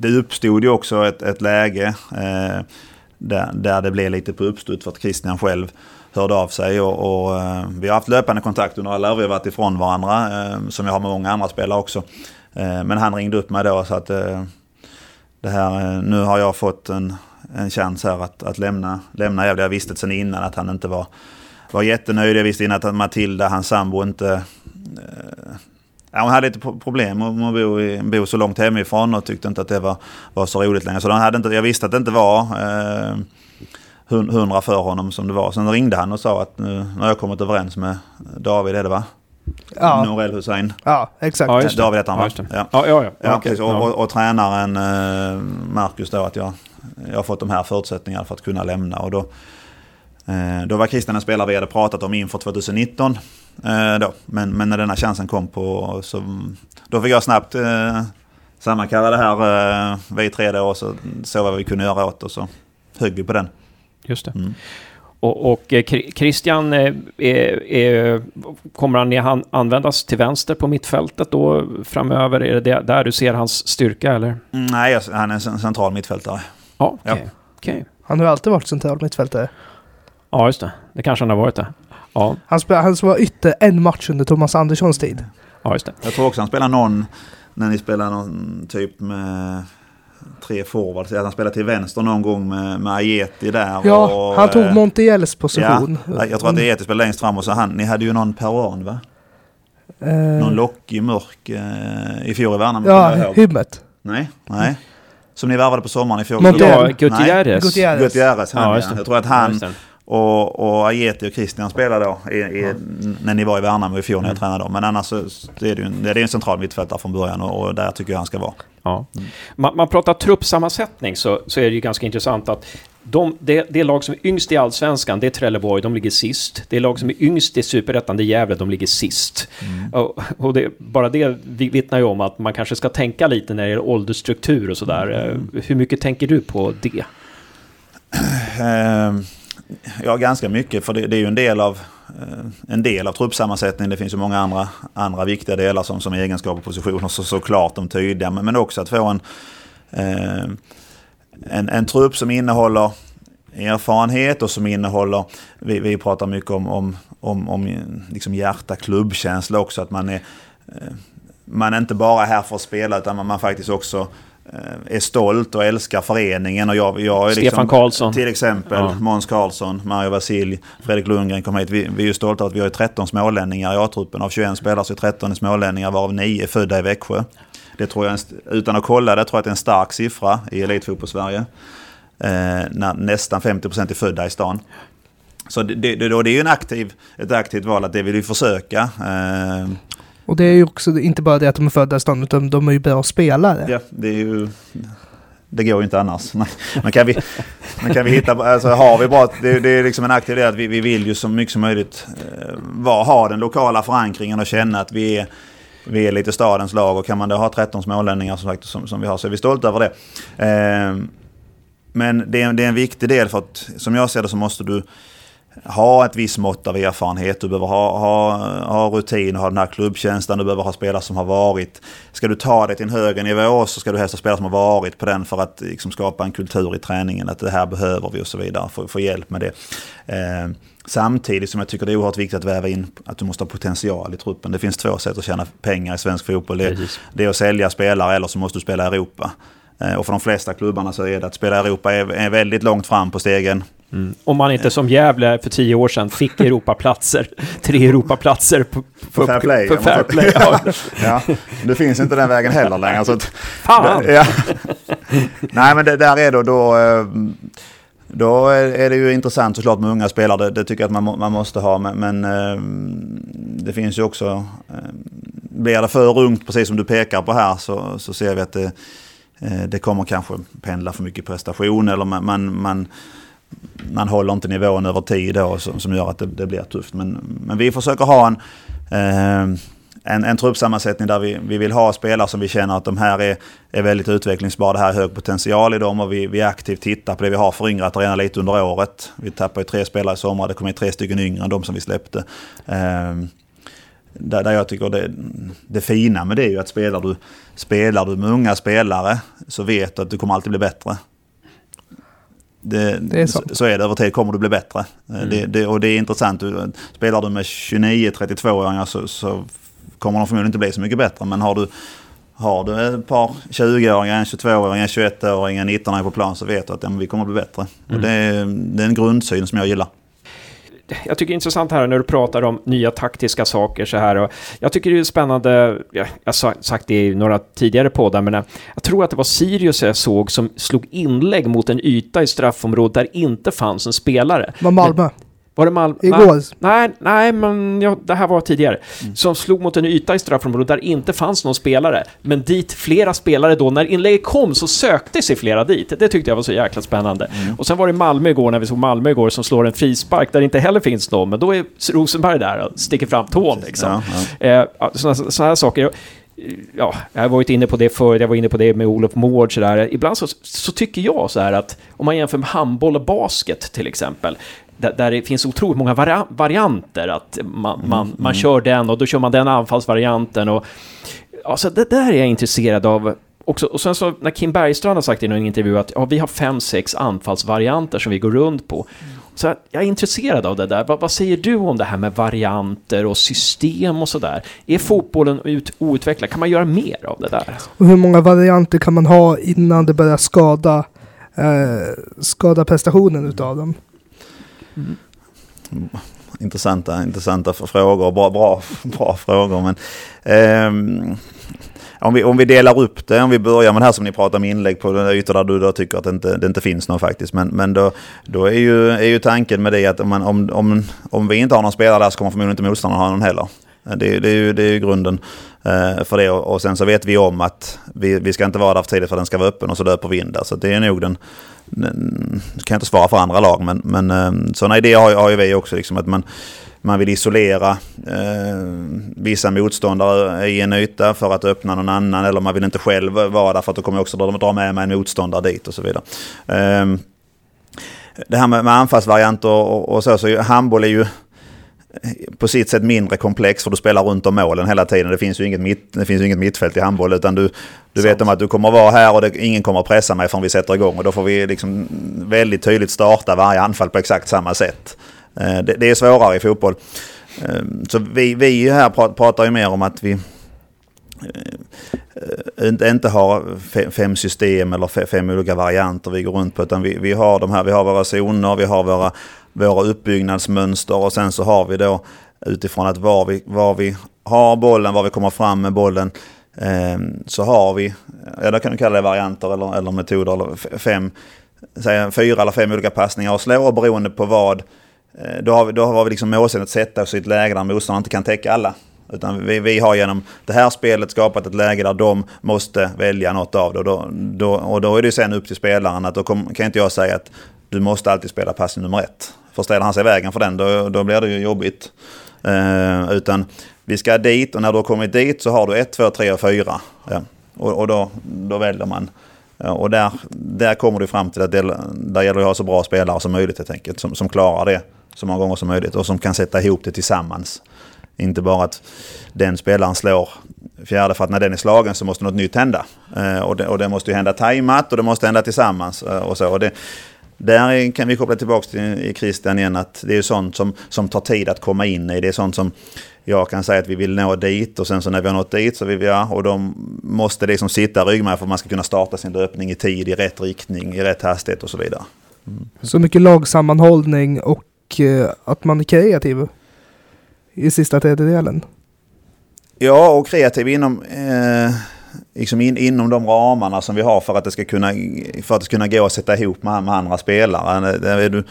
det uppstod ju också ett, ett läge eh, där, där det blev lite på uppstud för att Christian själv hörde av sig. Och, och eh, vi har haft löpande kontakt under alla år. Vi har varit ifrån varandra, eh, som jag har med många andra spelare också. Men han ringde upp mig då så att det här, nu har jag fått en, en chans här att, att lämna, lämna Gävle. Jag visste sedan innan att han inte var, var jättenöjd. Jag visste innan att Matilda, hans sambo, inte Ja, hon hade lite problem med att bo, i, bo så långt hemifrån och tyckte inte att det var, var så roligt längre. Så de hade inte, jag visste att det inte var eh, hundra för honom som det var. Sen ringde han och sa att nu, nu har jag kommit överens med David, är det va? Ja. Norell Hussein. Ja, exakt. Ja, David heter han va? Ja, ja, ja. ja. ja, okay. och, och, och, tränaren eh, Marcus då att jag, jag har fått de här förutsättningarna för att kunna lämna. Och då, eh, då var Christian en spelare vi hade pratat om inför 2019. Eh, då. Men, men när denna chansen kom på så då fick jag snabbt eh, sammankalla det här eh, vi tre då och så såg vad vi kunde göra åt och så högg vi på den. Just det. Mm. Och, och eh, Christian, är, är, kommer han användas till vänster på mittfältet då framöver? Är det där du ser hans styrka eller? Mm, nej, han är en central mittfältare. Ja, okay. ja. Okay. Han har alltid varit central mittfältare. Ja, just det. Det kanske han har varit det. Ja. Han, spelade, han var ytter en match under Thomas Anderssons tid. Ja, just det. Jag tror också han spelar någon, när ni spelar någon typ med tre forwards. Han spelade till vänster någon gång med, med Ajeti där. Ja, och, han tog eh, Montiels position. Ja, jag tror att Ajeti spelade längst fram och så han, ni hade ju någon peruan va? Uh, någon lockig, mörk uh, i fjol i Värnamo. Ja, Hymmet. Nej, nej. Som ni värvade på sommaren i fjol. Montiel. Gutierrez. Gutierrez. Gutierrez, han, ja, ja. Jag tror att han... Och, och Ajeti och Christian spelade då i, i, när ni var i Värnamo i fjol när jag mm. tränade dem. Men annars så är det en, det är en central mittfältare från början och, och, där tycker jag han ska vara. Ja. Man, man pratar truppsammansättning så, så är det ju ganska intressant att de, det, det lag som är yngst i Allsvenskan, det är Trelleborg, de ligger sist. Det lag som är yngst i Superettan, det är Gävle, de ligger sist. Mm. Och, och det, bara det vittnar ju om att man kanske ska tänka lite när det gäller åldersstruktur och sådär. Mm. Hur mycket tänker du på det? Um Ja, ganska mycket. För det, det är ju en del av eh, en del av truppsammansättningen. Det finns ju många andra, andra viktiga delar som, som egenskap och positioner så, såklart de tydliga. Men, men också att få en, eh, en, en trupp som innehåller erfarenhet och som innehåller, vi, vi pratar mycket om, om, om, om liksom hjärta, klubbkänsla också. Att man är, eh, man är inte bara här för att spela utan man, man faktiskt också Eh, är stolt och älskar föreningen. Och jag, jag är Stefan liksom, Karlsson. Till exempel ja. Måns Karlsson, Mario Vasilj, Fredrik Lundgren kom hit. Vi, vi är ju stolta att vi har 13 smålänningar i A-truppen. Av 21 spelare så är 13 smålänningar varav 9 är födda i Växjö. Det tror jag, utan att kolla det, tror jag att det är en stark siffra i Elitfotboll-Sverige. när nästan 50% är födda i stan. Så det, det, det är ju en aktiv, ett aktivt val att det vill vi försöka. Eh, och det är ju också inte bara det att de är födda i stan, utan de är ju bra spelare. Ja, det är ju... Det går ju inte annars. Men kan vi, men kan vi hitta, alltså har vi bra, det, det är liksom en aktiv del att vi, vi vill ju så mycket som möjligt eh, var, ha den lokala förankringen och känna att vi är, vi är lite stadens lag. Och kan man då ha 13 smålänningar som, sagt, som, som vi har så är vi stolta över det. Eh, men det är, det är en viktig del för att som jag ser det så måste du ha ett visst mått av erfarenhet, du behöver ha, ha, ha rutin, ha den här klubbkänslan, du behöver ha spelare som har varit. Ska du ta det till en högre nivå så ska du helst ha spelare som har varit på den för att liksom, skapa en kultur i träningen, att det här behöver vi och så vidare, få, få hjälp med det. Eh, samtidigt som jag tycker det är oerhört viktigt att väva in att du måste ha potential i truppen. Det finns två sätt att tjäna pengar i svensk fotboll. Det, det är att sälja spelare eller så måste du spela i Europa. Eh, och för de flesta klubbarna så är det att spela i Europa är väldigt långt fram på stegen. Mm. Om man inte som Gävle för tio år sedan fick Europaplatser, tre Europaplatser på, på, fair play. På fair play ja. ja, det finns inte den vägen heller längre. Så att, Fan! Ja. Nej, men det där är då, då, eh, då är det ju intressant såklart med unga spelare. Det, det tycker jag att man, man måste ha. Men, men eh, det finns ju också, eh, blir det för ungt, precis som du pekar på här, så, så ser vi att det, det kommer kanske pendla för mycket prestation eller man, man, man man håller inte nivån över tid då som, som gör att det, det, blir tufft. Men, men vi försöker ha en, eh, en, en truppsammansättning där vi, vi vill ha spelare som vi känner att de här är, är väldigt utvecklingsbara. Det här är hög potential i dem och vi, vi aktivt tittar på det. Vi har föryngrat redan lite under året. Vi tappade tre spelare i sommar. Det kom in tre stycken yngre än de som vi släppte. Eh, där, där jag tycker det, det fina med det är ju att spelar du, spelar du med unga spelare så vet du att du kommer alltid bli bättre. Det, det är så. så. är det, över tid kommer du bli bättre. Mm. Det, det, och det är intressant, spelar du med 29-32-åringar så, så, kommer de förmodligen inte bli så mycket bättre. Men har du, har du ett par 20-åringar, en 22-åring, en 21-åring, en 19-åring på plan så vet du att ja, vi kommer bli bättre. Mm. Och det, det är en grundsyn som jag gillar jag tycker det är intressant här när du pratar om nya taktiska saker så här. Och jag tycker det är spännande, jag har sagt det i några tidigare poddar, men jag tror att det var Sirius jag såg som slog inlägg mot en yta i straffområdet där inte fanns en spelare. Det var Malmö. Men, var det Malmö? Igår? Nej, nej, men ja, det här var tidigare. Mm. Som slog mot en yta i straffområdet där inte fanns någon spelare. Men dit flera spelare då, när inlägget kom så sökte sig flera dit. Det tyckte jag var så jäkla spännande. Mm. Och sen var det Malmö igår, när vi såg Malmö igår, som slår en frispark där det inte heller finns någon. Men då är Rosenberg där och sticker fram tån liksom. Ja, ja. Eh, sådana, sådana här saker ja, jag har varit inne på det förut, jag var inne på det med Olof Mård sådär. Ibland så, så, tycker jag så här att om man jämför med handboll och basket till exempel, där, där det finns otroligt många vari varianter. Att man, mm, man, man mm. kör den och då kör man den anfallsvarianten. Och, alltså det där är jag intresserad av. Också, och sen så när Kim Bergstrand har sagt i någon intervju att ja, vi har fem, sex anfallsvarianter som vi går runt på. Så jag är intresserad av det där. Vad, vad, säger du om det här med varianter och system och sådär? Är fotbollen ut, outvecklad? Kan man göra mer av det där? Och hur många varianter kan man ha innan det börjar skada, eh, skada prestationen utav dem? Mm. Intressanta, intressanta frågor, bra, bra, bra frågor. Men, eh, om, vi, om vi delar upp det, om vi börjar med det här som ni pratar om inlägg på den ytor där du då tycker att det inte, det inte finns någon faktiskt. Men, men då, då är, ju, är ju tanken med det att om, man, om, om, om vi inte har någon spelare där så kommer förmodligen inte motståndaren ha någon heller. Eh, det, det, är ju, det är ju grunden eh, för det. Och sen så vet vi om att vi, vi ska inte vara där för tidigt för att den ska vara öppen och så löper vi in där. Så det är nog den, den kan jag inte svara för andra lag, men, men eh, sådana idéer har, har ju vi också. Liksom, att man, man vill isolera eh, vissa motståndare i en yta för att öppna någon annan. Eller man vill inte själv vara där för att då kommer jag också dra med mig en motståndare dit och så vidare. Eh, det här med, med anfallsvarianter och, och så, så handboll är ju på sitt sätt mindre komplex för du spelar runt om målen hela tiden. Det finns ju inget, mitt, det finns ju inget mittfält i handboll utan du, du vet om att du kommer vara här och det, ingen kommer pressa mig förrän vi sätter igång och då får vi liksom väldigt tydligt starta varje anfall på exakt samma sätt. Eh, det, det är svårare i fotboll. Eh, så vi, vi här pratar ju mer om att vi eh, inte, inte har fem system eller fem olika varianter vi går runt på utan vi, vi har de här, vi har våra zoner, vi har våra våra uppbyggnadsmönster och sen så har vi då utifrån att var vi, var vi har bollen, var vi kommer fram med bollen eh, så har vi, ja då kan du kalla det varianter eller, eller metoder, eller fem, säg, fyra eller fem olika passningar och slår beroende på vad. Eh, då har vi, då har vi liksom målsättningen att sätta oss i ett läge där motståndaren inte kan täcka alla. Utan vi, vi har genom det här spelet skapat ett läge där de måste välja något av det. Och då, då, och då är det sen upp till spelaren att då kom, kan inte jag säga att du måste alltid spela passning nummer ett. För ställer han sig i vägen för den då, då blir det ju jobbigt. Eh, utan vi ska dit och när du har kommit dit så har du ett, två, tre och 4. Ja. Och, och då, då väljer man. Ja, och där, där kommer du fram till att det, där gäller det att ha så bra spelare som möjligt helt enkelt. Som, som klarar det så många gånger som möjligt och som kan sätta ihop det tillsammans. Inte bara att den spelaren slår fjärde för att när den är slagen så måste något nytt hända. Eh, och, det, och det måste ju hända tajmat och det måste hända tillsammans. Eh, och så. Och det, där kan vi koppla tillbaka till Christian igen att det är sånt som, som tar tid att komma in i. Det är sånt som jag kan säga att vi vill nå dit och sen så när vi har nått dit så vill vi, ja, och de måste liksom sitta ryggmärg för att man ska kunna starta sin löpning i tid, i rätt riktning, i rätt hastighet och så vidare. Mm. Så mycket lagsammanhållning och eh, att man är kreativ i sista tredjedelen? Ja, och kreativ inom, eh, liksom in, inom de ramarna som vi har för att det ska kunna, för att det ska kunna gå att sätta ihop med, med andra spelare. Är du,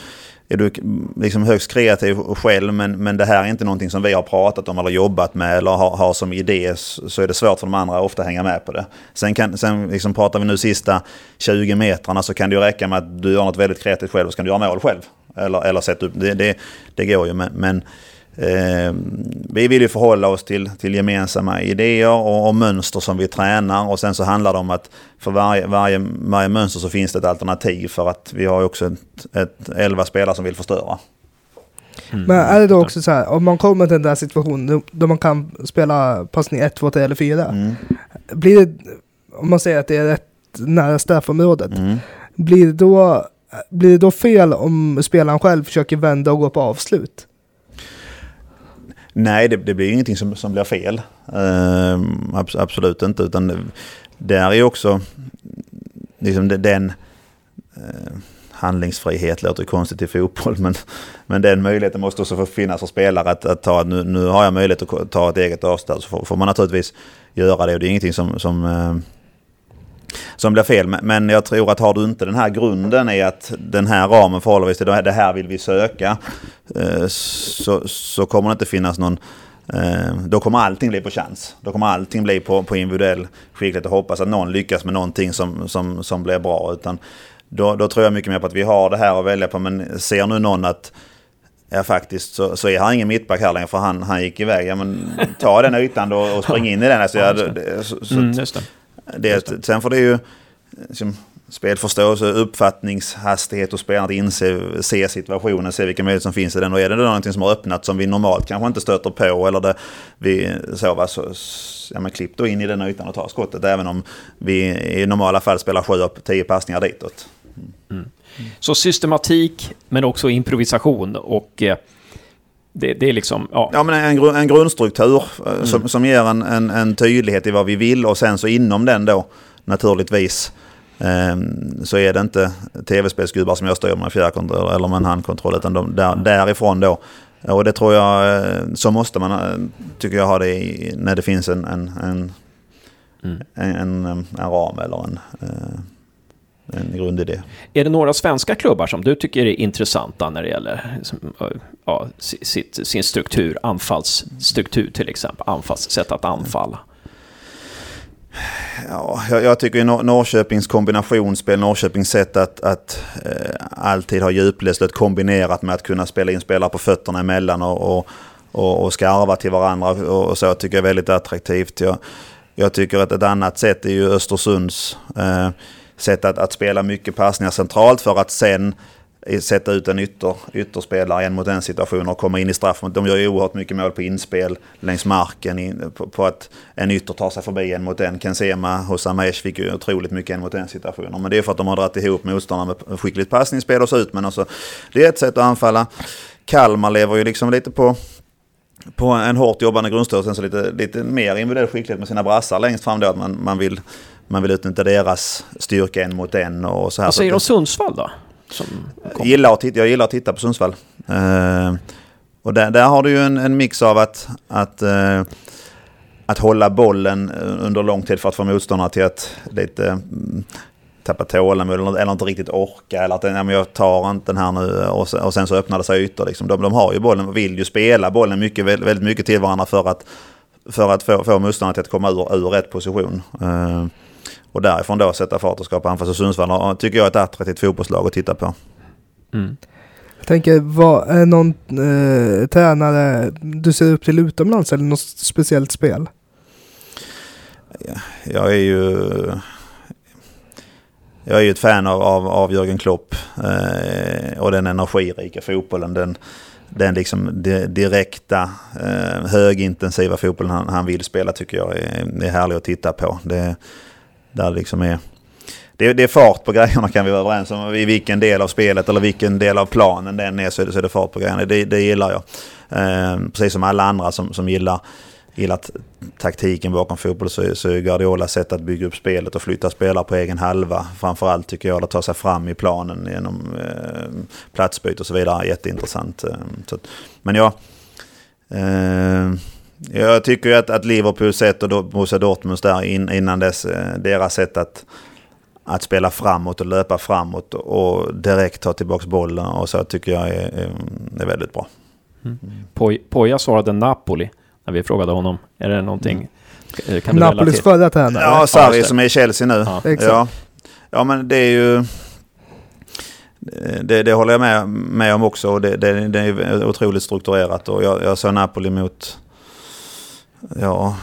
är du liksom högst kreativ själv men, men det här är inte någonting som vi har pratat om eller jobbat med eller har, har som idé så är det svårt för de andra ofta hänga med på det. Sen, kan, sen liksom pratar vi nu sista 20 metrarna så kan det ju räcka med att du gör något väldigt kreativt själv och så kan du göra mål själv. Eller, eller sätta upp, det, det, det går ju men, men Eh, vi vill ju förhålla oss till, till gemensamma idéer och, och, mönster som vi tränar och sen så handlar det om att för varje, varje, varje mönster så finns det ett alternativ för att vi har ju också ett, ett elva spelare som vill förstöra. Mm. Men är det då också så här, om man kommer till den där situationen då man kan spela passning 1, 2, 3 eller 4. Mm. Blir det, om man säger att det är rätt nära straffområdet, mm. blir, det då, blir det då fel om spelaren själv försöker vända och gå på avslut? Nej, det, det blir ingenting som, som blir fel. Uh, absolut inte. Utan det, det är också liksom den uh, handlingsfrihet, låter konstigt i fotboll, men, men den möjligheten måste också få finnas för spelare att, att ta, nu, nu har jag möjlighet att ta ett eget avstånd så får, får man naturligtvis göra det och det är ingenting som, som eh, som blir fel. Men jag tror att har du inte den här grunden i att den här ramen förhåller sig till det här vill vi söka. Eh, så, så kommer det inte finnas någon eh, då kommer allting bli på chans. Då kommer allting bli på, på individuell skicklighet och hoppas att någon lyckas med någonting som, som, som blir bra. Utan då, då tror jag mycket mer på att vi har det här att välja på. Men ser nu någon att Ja faktiskt så, så är han ingen mittback här längre för han, han gick iväg. Ja, men, ta den ytan då och spring in i den. Alltså, ja, det, så, så, mm, det. Det, sen får det ju liksom, spelförståelse, uppfattningshastighet och spelarna att inse, se situationen, se vilka möjligheter som finns i den. Och är det någonting som har öppnat som vi normalt kanske inte stöter på eller det, vi så, va, så ja, men klipp då in i den ytan och ta skottet. Även om vi i normala fall spelar sju upp tio passningar ditåt. Mm. Mm. Så systematik men också improvisation och eh, det, det, är liksom, ja. Ja, men en, en grundstruktur eh, mm. som, som ger en, en, en, tydlighet i vad vi vill och sen så inom den då naturligtvis eh, så är det inte tv-spelsgubbar som jag styr med fjärrkontroll eller med en handkontroll utan de, där, därifrån då. Och det tror jag, eh, så måste man, eh, tycker jag, ha det i, när det finns en, en, en, mm. en, en ram eller en... Eh, en grundidé. Är det några svenska klubbar som du tycker är intressanta när det gäller ja, sitt, sin struktur, anfallsstruktur till exempel, anfallssätt att anfalla? Ja, jag, jag tycker Nor Norrköpings kombinationsspel, Norrköpings sätt att, att eh, alltid ha djupledslet kombinerat med att kunna spela in spelare på fötterna emellan och, och, och, och skarva till varandra och, och så tycker jag är väldigt attraktivt. Jag, jag tycker att ett annat sätt är ju Östersunds eh, sätt att, att spela mycket passningar centralt för att sen sätta ut en ytter, ytterspelare en mot en situation och komma in i straff. De gör ju oerhört mycket mål på inspel längs marken in, på, på, att en ytter tar sig förbi en mot en. Kensema hos Amesh fick ju otroligt mycket en mot en situationer. Men det är för att de har dragit ihop motståndarna med skickligt passningsspel och så ut. Men alltså, det är ett sätt att anfalla. Kalmar lever ju liksom lite på på en hårt jobbande grundstöd och sen så lite, lite mer individuell skicklighet med sina brassar längst fram då. Att man, man vill man vill utnyttja deras styrka en mot en och så här. Vad säger du om Sundsvall då? gillar att titta, jag gillar att titta på Sundsvall. Uh, och där, där, har du ju en, en mix av att, att, uh, att hålla bollen under lång tid för att få motståndarna till att lite tappa tålamod eller, eller inte riktigt orka. Eller att ja, men jag tar inte den här nu och sen, och sen så öppnar det sig ytor. Liksom. De, de har ju bollen och vill ju spela bollen mycket, väldigt mycket till varandra för att, för att få, få motståndarna till att komma ur, ur rätt position. Uh, och därifrån då sätta fart och skapa anfall. Så Sundsvall tycker jag är ett attraktivt fotbollslag att titta på. Mm. Jag tänker, vad är någon eh, tränare du ser upp till utomlands eller något speciellt spel? Jag är ju... Jag är ju ett fan av, av, av Jörgen Klopp eh, och den energirika fotbollen. Den, den liksom direkta, eh, högintensiva fotbollen han, han, vill spela tycker jag är, är härlig att titta på. Det, där liksom är det, det, är fart på grejerna kan vi vara överens om. I vilken del av spelet eller vilken del av planen den är så är det, så är det fart på grejerna. Det, det gillar jag. Eh, precis som alla andra som, som gillar, gillar taktiken bakom fotboll så, så är Guardiola sätt att bygga upp spelet och flytta spelare på egen halva. Framförallt tycker jag att ta sig fram i planen genom eh, platsbyte och så vidare. Jätteintressant. Eh, så, men ja... Eh, jag tycker ju att, att Liverpool sätt och Borussia Dortmund där in, innan dess, eh, deras sätt att att spela framåt och löpa framåt och direkt ta tillbaka bollen och så tycker jag är, är väldigt bra. Mm. Poja svarade Napoli när vi frågade honom. Är det någonting? Mm. Kan du Napolis förra tränare? Ja, Sarri som är i Chelsea nu. Ja. Ja. ja, men det är ju... Det, det håller jag med, med om också. Och det, det, det är otroligt strukturerat. Och jag, jag såg Napoli mot... Ja,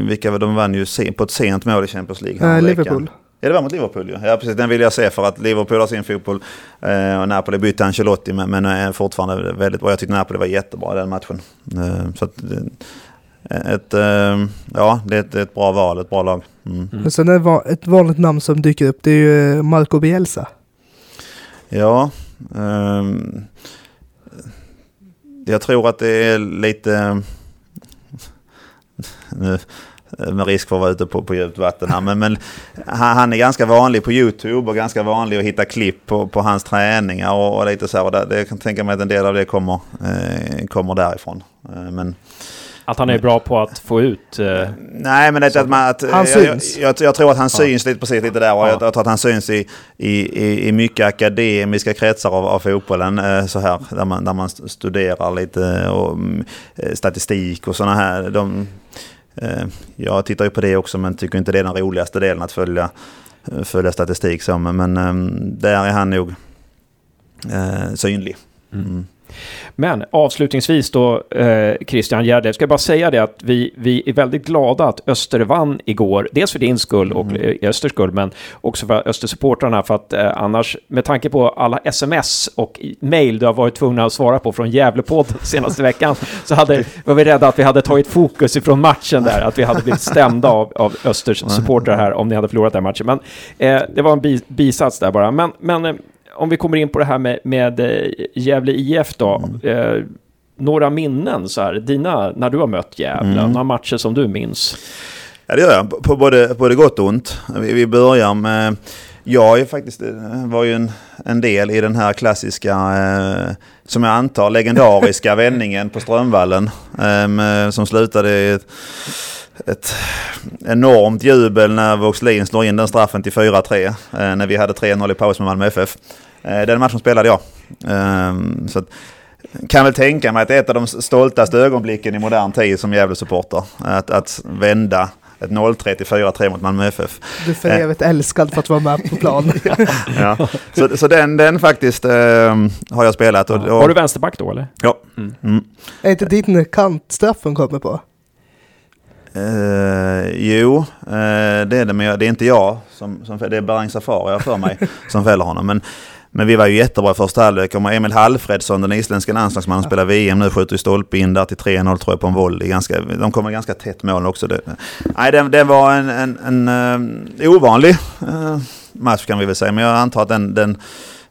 vilka de vann ju på ett sent mål i Champions League. Äh, Liverpool. Ja, det var mot Liverpool ju. Ja, precis. Den vill jag se för att Liverpool har sin fotboll. Eh, och Napoli bytte Ancelotti men, men är fortfarande väldigt bra. Jag tyckte Napoli var jättebra i den matchen. Eh, så att, eh, ett, eh, ja, det är ett, ett, bra val, ett bra lag. Mm. Mm. Sen är det ett vanligt namn som dyker upp, det är ju Marco Bielsa. Ja. Ehm, jag tror att det är lite... Nu, Eh, med risk för att vara ute på, på djupt vatten här. Men, men han, är ganska vanlig på YouTube och ganska vanlig att hitta klipp på, på hans träningar och, och lite så. Och det, det, jag kan tänka mig att en del av det kommer, eh, kommer därifrån. Eh, men, att han är bra på att få ut... Eh, nej, men det att man... Att, han syns. Jag, jag, jag, tror att han syns lite precis lite där. Och ja. jag, jag, tror att han syns i, i, i mycket akademiska kretsar av, av fotbollen. Eh, så här, där man, där man studerar lite och, eh, statistik och sådana här. De, Eh, jag tittar ju på det också men tycker inte det är den roligaste delen att följa, eh, följa statistik. Men ehm, där är han nog eh, synlig. Mm. Men avslutningsvis då, eh, Christian Gärde, ska jag bara säga det att vi, vi är väldigt glada att Öster vann igår. Dels för din skull och mm. Eh, Östers skull, men också för Östersupportrarna. För att eh, annars, med tanke på alla sms och mail du har varit tvungna att svara på från Gävlepodden senaste veckan, så hade, var vi rädda att vi hade tagit fokus ifrån matchen där, att vi hade blivit stämda av, av Östers supportrar här om ni hade förlorat den matchen. Men eh, det var en bi, bisats där bara. Men, men eh, om vi kommer in på det här med, med eh, Gävle IF då. Mm. Eh, några minnen så här, dina, när du har mött Gävle, mm. några matcher som du minns? Ja det gör jag, på både, både gott och ont. Vi, vi börjar med, jag är faktiskt, eh, var ju en, en del i den här klassiska, eh, som jag antar, legendariska vändningen på Strömvallen. Eh, som slutade i ett, ett enormt jubel när Voxlin slår in den straffen till 4-3. Eh, när vi hade 3-0 i paus med Malmö FF. Eh, den matchen spelade jag. Ehm, så att, kan väl tänka mig att det är ett av de stoltaste ögonblicken i modern tid som Gävle-supporter. Att, att vända ett 0-3 till 4-3 mot Malmö FF. Du är för eh. evigt älskad för att vara med på plan. ja. Så, så den, den faktiskt äh, har jag spelat. Och, och... Har du vänsterback då eller? Ja. Mm. Mm. Är inte din kantstraffen kommer på? Uh, jo, uh, det är det, men det är inte jag som, som det är Barang Safari för mig som fäller honom. Men, men vi var ju jättebra i första halvlek. Emil Halfredsson, den isländska landslagsmannen, spelar VM nu, skjuter i stolpe in där till 3-0 tror jag på en volley. Ganska, de kommer ganska tätt mål också. Det, nej, det, det var en, en, en uh, ovanlig match kan vi väl säga, men jag antar att den, den,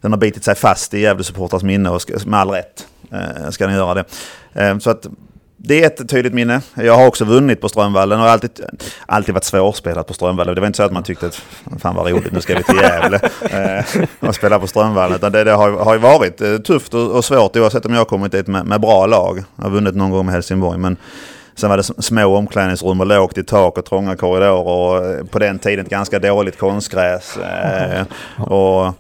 den har bitit sig fast i Gävle-supportras minne och ska, med all rätt ska den göra det. så att det är ett tydligt minne. Jag har också vunnit på Strömvallen och alltid, alltid varit svårspelat på Strömvallen. Det var inte så att man tyckte att fan vad roligt, nu ska vi till Gävle eh, och spela på Strömvallen. Det, det har, har ju varit eh, tufft och, och svårt oavsett om jag har kommit dit med, med bra lag. Jag har vunnit någon gång med Helsingborg men Sen var det små omklädningsrum och lågt i tak och trånga korridorer och eh, på den tiden ett ganska dåligt konstgräs. och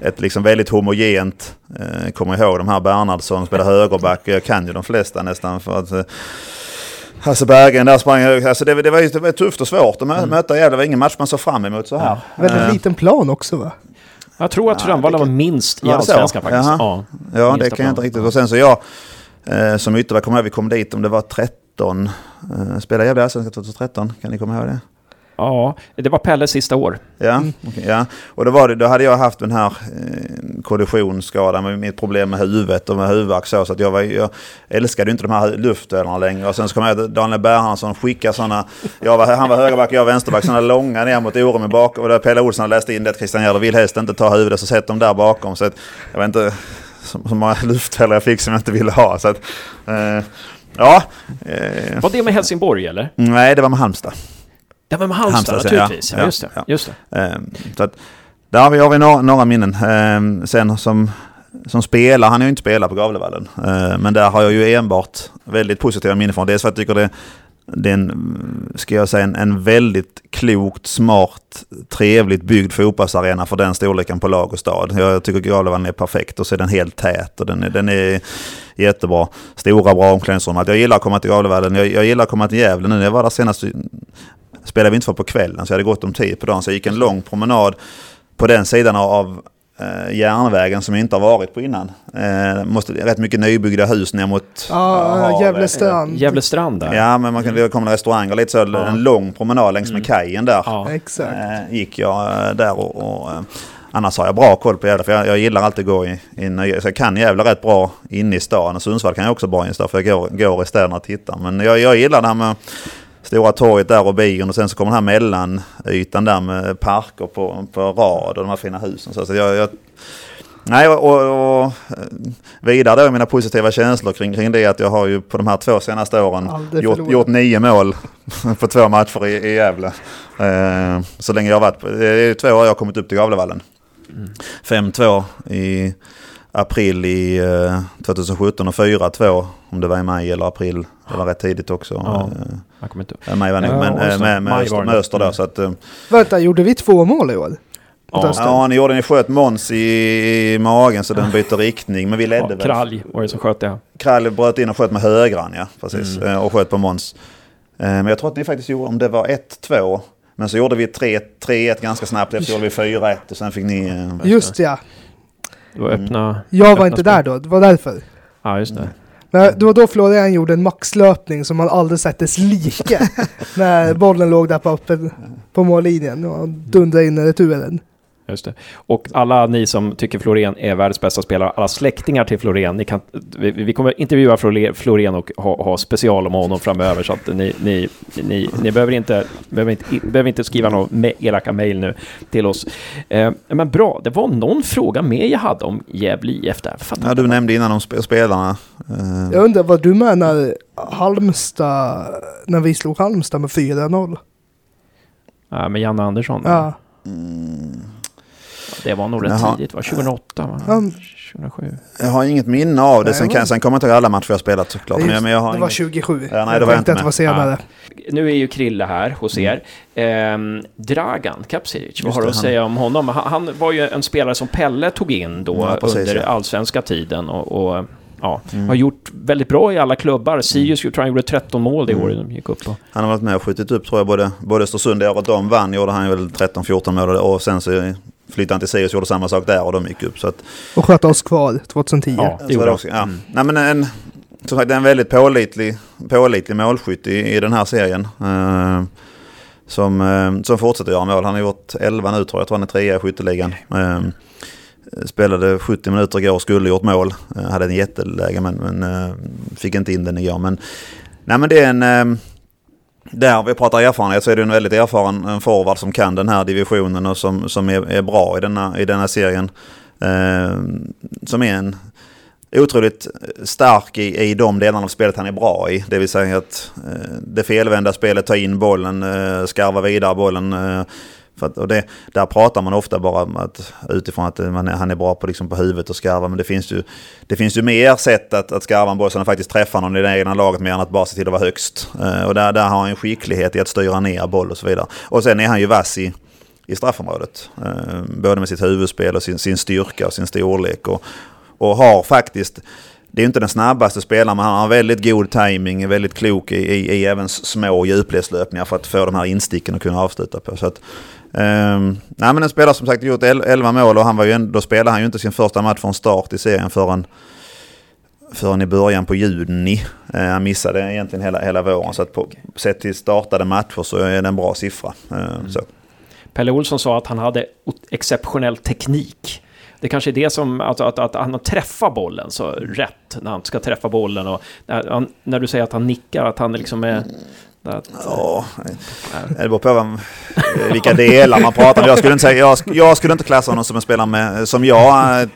ett liksom väldigt homogent, eh, kommer ihåg de här Bernhardsson som spelade högerback. Jag kan ju de flesta nästan för att eh, Hasse Berggren där sprang högt. Alltså det, det, var, det var tufft och svårt att mm. möta Gävle. Det var ingen match man såg fram emot så här. Ja. Väldigt uh, liten plan också va? Jag tror att Strömvallen var minst i Allsvenskan faktiskt. Ja, ja det kan jag inte riktigt. Och sen så jag eh, som ytterback, kommer ihåg vi kom dit om det var 13. Eh, spelade Gävle i Allsvenskan 2013, kan ni komma ihåg det? Ja, det var Pelles sista år. Ja, mm. okay, ja. och då, var det, då hade jag haft den här eh, kollisionsskadan med mitt problem med huvudet och med huvudvärk så, så att jag, var, jag älskade inte de här luftölarna längre. Och sen så kom jag Daniel Bernhardsson skicka sådana, jag var, han var högerback, jag var vänsterback, sådana långa ner mot Orum i bak. Och där Pelle Olsson läste in det att Christian Gärder vill helst inte ta huvudet så sätt dem där bakom. Så att, jag vet inte så, så många luftfällor jag fick som jag inte ville ha. Så att, eh, ja. Eh. Var det med Helsingborg eller? Nej, det var med Halmstad. Det var med Halmstad, Halmstad naturligtvis. Ja, ja, just det. Ja. Just det. Ehm, så att, där har vi, har vi några, några minnen. Ehm, sen som, som spelare, han är ju inte spelare på Gavlevallen. Ehm, men där har jag ju enbart väldigt positiva minnen från. Dels för att jag tycker det, det är en, ska jag säga, en, en väldigt klokt, smart, trevligt byggd fotbollsarena för den storleken på lag och stad. Jag tycker Gavlevallen är perfekt och så är den helt tät och den är, den är jättebra. Stora bra omklädningsrum. Jag gillar att komma till Gavlevallen. Jag, jag gillar att komma till Gävle nu. Jag var där senast spelade vi inte för på kvällen så jag hade gått om tid på dagen. Så jag gick en lång promenad på den sidan av eh, järnvägen som jag inte har varit på innan. Eh, måste, rätt mycket nybyggda hus ner mot... Ja, Gävle strand. Gävle strand där. Ja, men man kan, det kommer restauranger lite så. Ja. En lång promenad längs med mm. kajen där. Exakt. Eh, gick jag eh, där och... och eh, Annars har jag bra koll på Gävle för jag, jag gillar alltid att gå i, i nya, så jag kan Gävle rätt bra inne i stan. Och Sundsvall kan jag också bra inne i stan för jag går, går i städerna och tittar. Men jag, jag gillar det här med Stora torget där och bion och sen så kommer den här mellanytan där med parker på, på rad och de här fina husen. Så, så jag, jag Nej, och, och, och, vidare då mina positiva känslor kring, kring det att jag har ju på de här två senaste åren gjort, gjort, nio mål på två matcher i, i Gävle. Eh, så länge jag har varit, det är två år jag har kommit upp till Gavlevallen. 5-2 i april i eh, 2017 och 4-2 om det var i maj eller april. Det var rätt tidigt också. Ja, eh, jag kommer inte Maj var nog, men med, med, med, Öster, med Öster då. Så att, eh, Vänta, gjorde vi två mål i år? Ja, ja ni gjorde, ni sköt Måns i magen så den bytte riktning. Men vi ledde ja, väl. Kralj var det som sköt det. Kralj bröt in och sköt med högran ja, precis. Mm. Och sköt på Måns. Men jag tror att ni faktiskt gjorde, om det var 1-2. Men så gjorde vi 3-1 ganska snabbt, efter gjorde vi 4-1 och sen fick ni... Just ja. Det var öppna... Mm. Jag var öppna inte spel. där då, det var därför. Ja, just det. Mm. Men det var då Florian gjorde en maxlöpning som man aldrig sett dess like. när bollen låg där på, på mållinjen och dundrade in returen. Just det. Och alla ni som tycker Florén är världens bästa spelare, alla släktingar till Florén, ni kan, vi, vi kommer intervjua Florén och ha, ha, special om honom framöver, så att ni, ni, ni, ni behöver, inte, behöver, inte, behöver inte skriva några me, elaka mejl nu till oss. Eh, men bra, det var någon fråga mer jag hade om Gävle IF där. Ja, du nämnde innan om spelarna. Eh. Jag undrar vad du menar Halmstad, när vi slog Halmstad med 4-0? Ja, med Janne Andersson? Ja. Mm. Det var nog rätt tidigt, var 2008? Va? Um, 2007? Jag har inget minne av det. Sen, kan, sen kommer jag inte ihåg alla matcher jag spelat såklart. Det, men, jag har det var 27. Ja, nej, det var jag inte med. Det var senare. Ja. Nu är ju Krille här hos er. Mm. Eh, Dragan Kapsiric, vad har du att säga om honom? Han, han, var ju en spelare som Pelle tog in då ja, precis, under allsvenska tiden. och, och ja, mm. har gjort väldigt bra i alla klubbar. Sirius tror han gjorde 13 mål det mm. året de gick upp. Och... Han har varit med och skjutit upp tror jag både, både Östersund det året de vann gjorde han väl 13-14 mål och sen så flyttade han till Sirius och gjorde samma sak där och de gick upp. Så att, och sköt oss kvar 2010. Ja, det gjorde också. Ja. Mm. Nej, men en, som sagt, det är en väldigt pålitlig, pålitlig målskytt i, i den här serien. Uh, som, uh, som fortsätter göra mål. Han har gjort 11 nu tror jag. Jag tror han är trea i skytteligan. Uh, spelade 70 minuter igår och skulle gjort mål. hade en jätteläge men, men fick inte in den igår. Men, nej, men det är en där vi pratar erfarenhet så är det en väldigt erfaren forward som kan den här divisionen och som, som är, är bra i denna, i denna serien. Eh, som är en otroligt stark i, i de delarna av spelet han är bra i. Det vill säga att eh, det felvända spelet, ta in bollen, eh, skarva vidare bollen. Eh, att, och det, där pratar man ofta bara om att, utifrån att man, han är bra på, liksom på huvudet och skarva. Men det finns ju, det finns ju mer sätt att, att skarva en boll så han faktiskt träffar någon i det egna laget mer än att bara se till att vara högst. Uh, och där, där har han en skicklighet i att styra ner boll och så vidare. Och sen är han ju vass i, i straffområdet. Uh, både med sitt huvudspel och sin, sin styrka och sin storlek. Och, och har faktiskt det är inte den snabbaste spelaren, men han har väldigt god timing, väldigt klok i, i, i även små djupledslöpningar för att få de här insticken och kunna avsluta på. Så att, um, nej, men en spelare som sagt gjort 11 mål och han var ju, då spelade han ju inte sin första match från start i serien förrän, förrän i början på juni. Uh, han missade egentligen hela, hela våren, så att på, sett till startade matcher så är det en bra siffra. Uh, mm. så. Pelle Olsson sa att han hade exceptionell teknik. Det kanske är det som, alltså, att, att han träffar bollen så rätt när han ska träffa bollen. Och när, när du säger att han nickar, att han liksom är... Att, ja, det beror på vilka delar man pratar om. Jag skulle inte, säga, jag, jag, skulle inte klassa honom som en spelare med, som jag... Eh,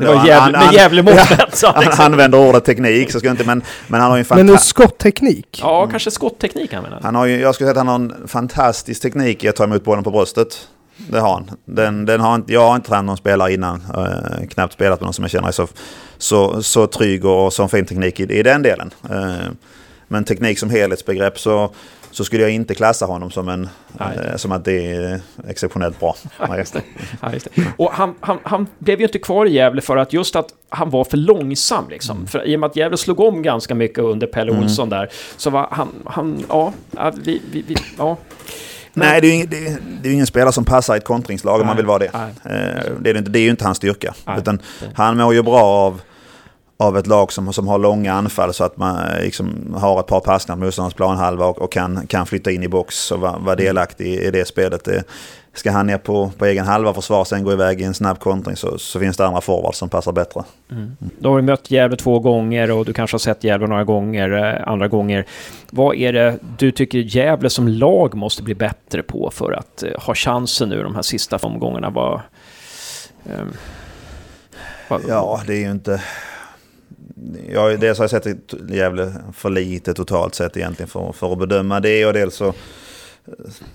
det var jävla, med jävla mått Han liksom. använder ordet teknik, så skulle inte, men, men han har ju en fantastisk... Men skottteknik? Ja, kanske skottteknik han menar. Han har ju, jag skulle säga att han har en fantastisk teknik i att ta emot bollen på bröstet det har han. Den, den har inte, jag har inte tränat någon spelare innan, eh, knappt spelat med någon som jag känner är så, så, så trygg och så fin teknik i, i den delen. Eh, men teknik som helhetsbegrepp så, så skulle jag inte klassa honom som, en, eh, som att det är exceptionellt bra. Ja, just det. Ja, just det. Och han, han, han, blev ju inte kvar i Gävle för att just att han var för långsam. Liksom. Mm. För, I och med att Gävle slog om ganska mycket under Pelle mm. Olsson mm. där, så var han, han ja, vi, vi, vi, ja. Nej, det är, ju, det, är, det är ingen spelare som passar i ett kontringslag om man vill vara det. Eh, det, är inte, det är ju inte hans styrka. Utan han mår ju bra av, av ett lag som, som har långa anfall så att man liksom har ett par passningar på motståndarens planhalva och, och kan, kan flytta in i box och vara, vara delaktig i, i det spelet. Det, ska han ner på, på egen halva försvar sen gå iväg i en snabb kontring så, så finns det andra forwards som passar bättre. Mm. Då har du mött Gävle två gånger och du kanske har sett Gävle några gånger, eh, andra gånger. Vad är det du tycker Gävle som lag måste bli bättre på för att eh, ha chansen nu de här sista omgångarna? Vad, eh, vad, ja, det är ju inte... Ja, dels har jag sett Gävle för lite totalt sett egentligen för, för att bedöma det och dels så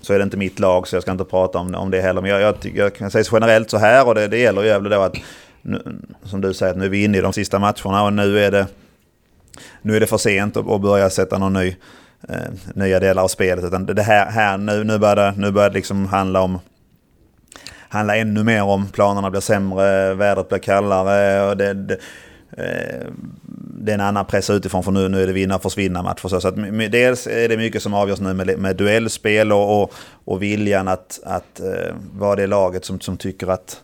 så är det inte mitt lag så jag ska inte prata om, om det heller. Men jag, jag, jag kan säga generellt så här och det, det gäller Gävle då att nu, som du säger att nu är vi inne i de sista matcherna och nu är det, nu är det för sent att, att börja sätta någon ny, eh, nya delar av spelet. Utan det här, här nu, nu börjar det, nu börjar det liksom handla om handla ännu mer om planerna blir sämre, vädret blir kallare och det, det Eh, det är en annan press utifrån för nu, nu är det vinna och försvinna matcher. Så, så att, dels är det mycket som avgörs nu med, med duellspel och, och, och viljan att, att uh, vara det laget som, som tycker att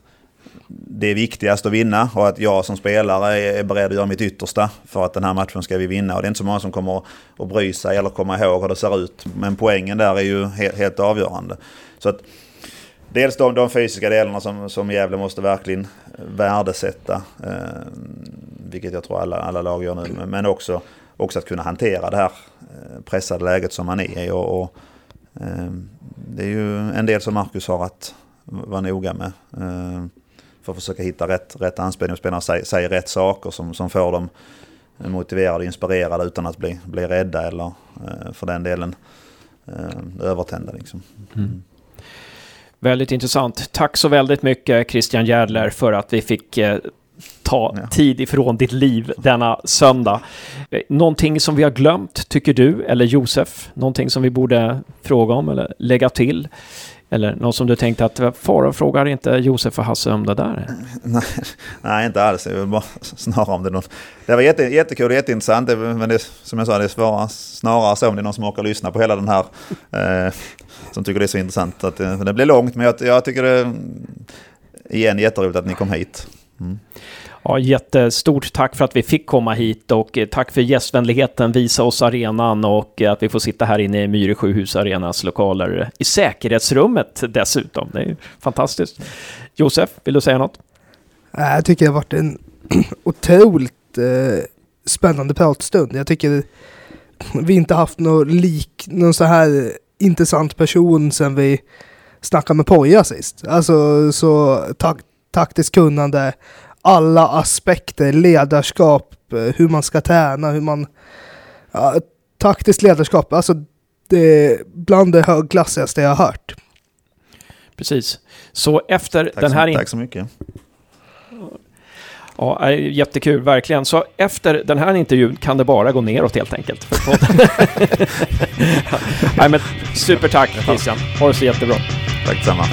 det är viktigast att vinna och att jag som spelare är beredd att göra mitt yttersta för att den här matchen ska vi vinna. Och det är inte så många som kommer att bry sig eller komma ihåg hur det ser ut. Men poängen där är ju helt, helt avgörande. Så att dels de, de fysiska delarna som, som Gävle måste verkligen värdesätta. Eh, vilket jag tror alla, alla lag gör nu. Men också, också att kunna hantera det här eh, pressade läget som man är i. Och, och ehm, det är ju en del som Marcus har att vara noga med. Ehm, för att försöka hitta rätt, rätt anspelning och spelarna säger, säger rätt saker som, som får dem motiverade och inspirerade utan att bli, bli rädda eller eh, för den delen ehm, övertända. Liksom. Mm. Väldigt intressant. Tack så väldigt mycket Christian Järdler för att vi fick eh, ta ja. tid ifrån ditt liv denna söndag. Eh, någonting som vi har glömt, tycker du, eller Josef? Någonting som vi borde fråga om eller lägga till? Eller något som du tänkte att Farao frågar inte Josef och Hasse om det där? Nej, nej inte alls. Jag vill bara snarare om det någon. Det var jätte, jättekul och jätteintressant. Men det, som jag sa, det är svårare, snarare så om det är någon som orkar lyssna på hela den här. Eh, som tycker det är så intressant. Att, det, det blir långt, men jag, jag tycker det igen jätteroligt att ni kom hit. Mm. Ja, jättestort tack för att vi fick komma hit och eh, tack för gästvänligheten, visa oss arenan och eh, att vi får sitta här inne i Myre Sjuhus Arenas lokaler i säkerhetsrummet dessutom. Det är fantastiskt. Josef, vill du säga något? Jag tycker det har varit en otroligt eh, spännande pratstund. Jag tycker vi inte haft någon lik, någon så här intressant person sen vi snackade med Poja sist. Alltså så tak taktiskt kunnande, alla aspekter, ledarskap, eh, hur man ska träna, hur man... Ja, taktiskt ledarskap, alltså det är bland det högklassigaste jag har hört. Precis. Så efter tack den här... Så, tack så mycket. Ja, jättekul, verkligen. Så efter den här intervjun kan det bara gå neråt helt enkelt. Nej, men supertack Christian. Ha det så jättebra. Tack detsamma.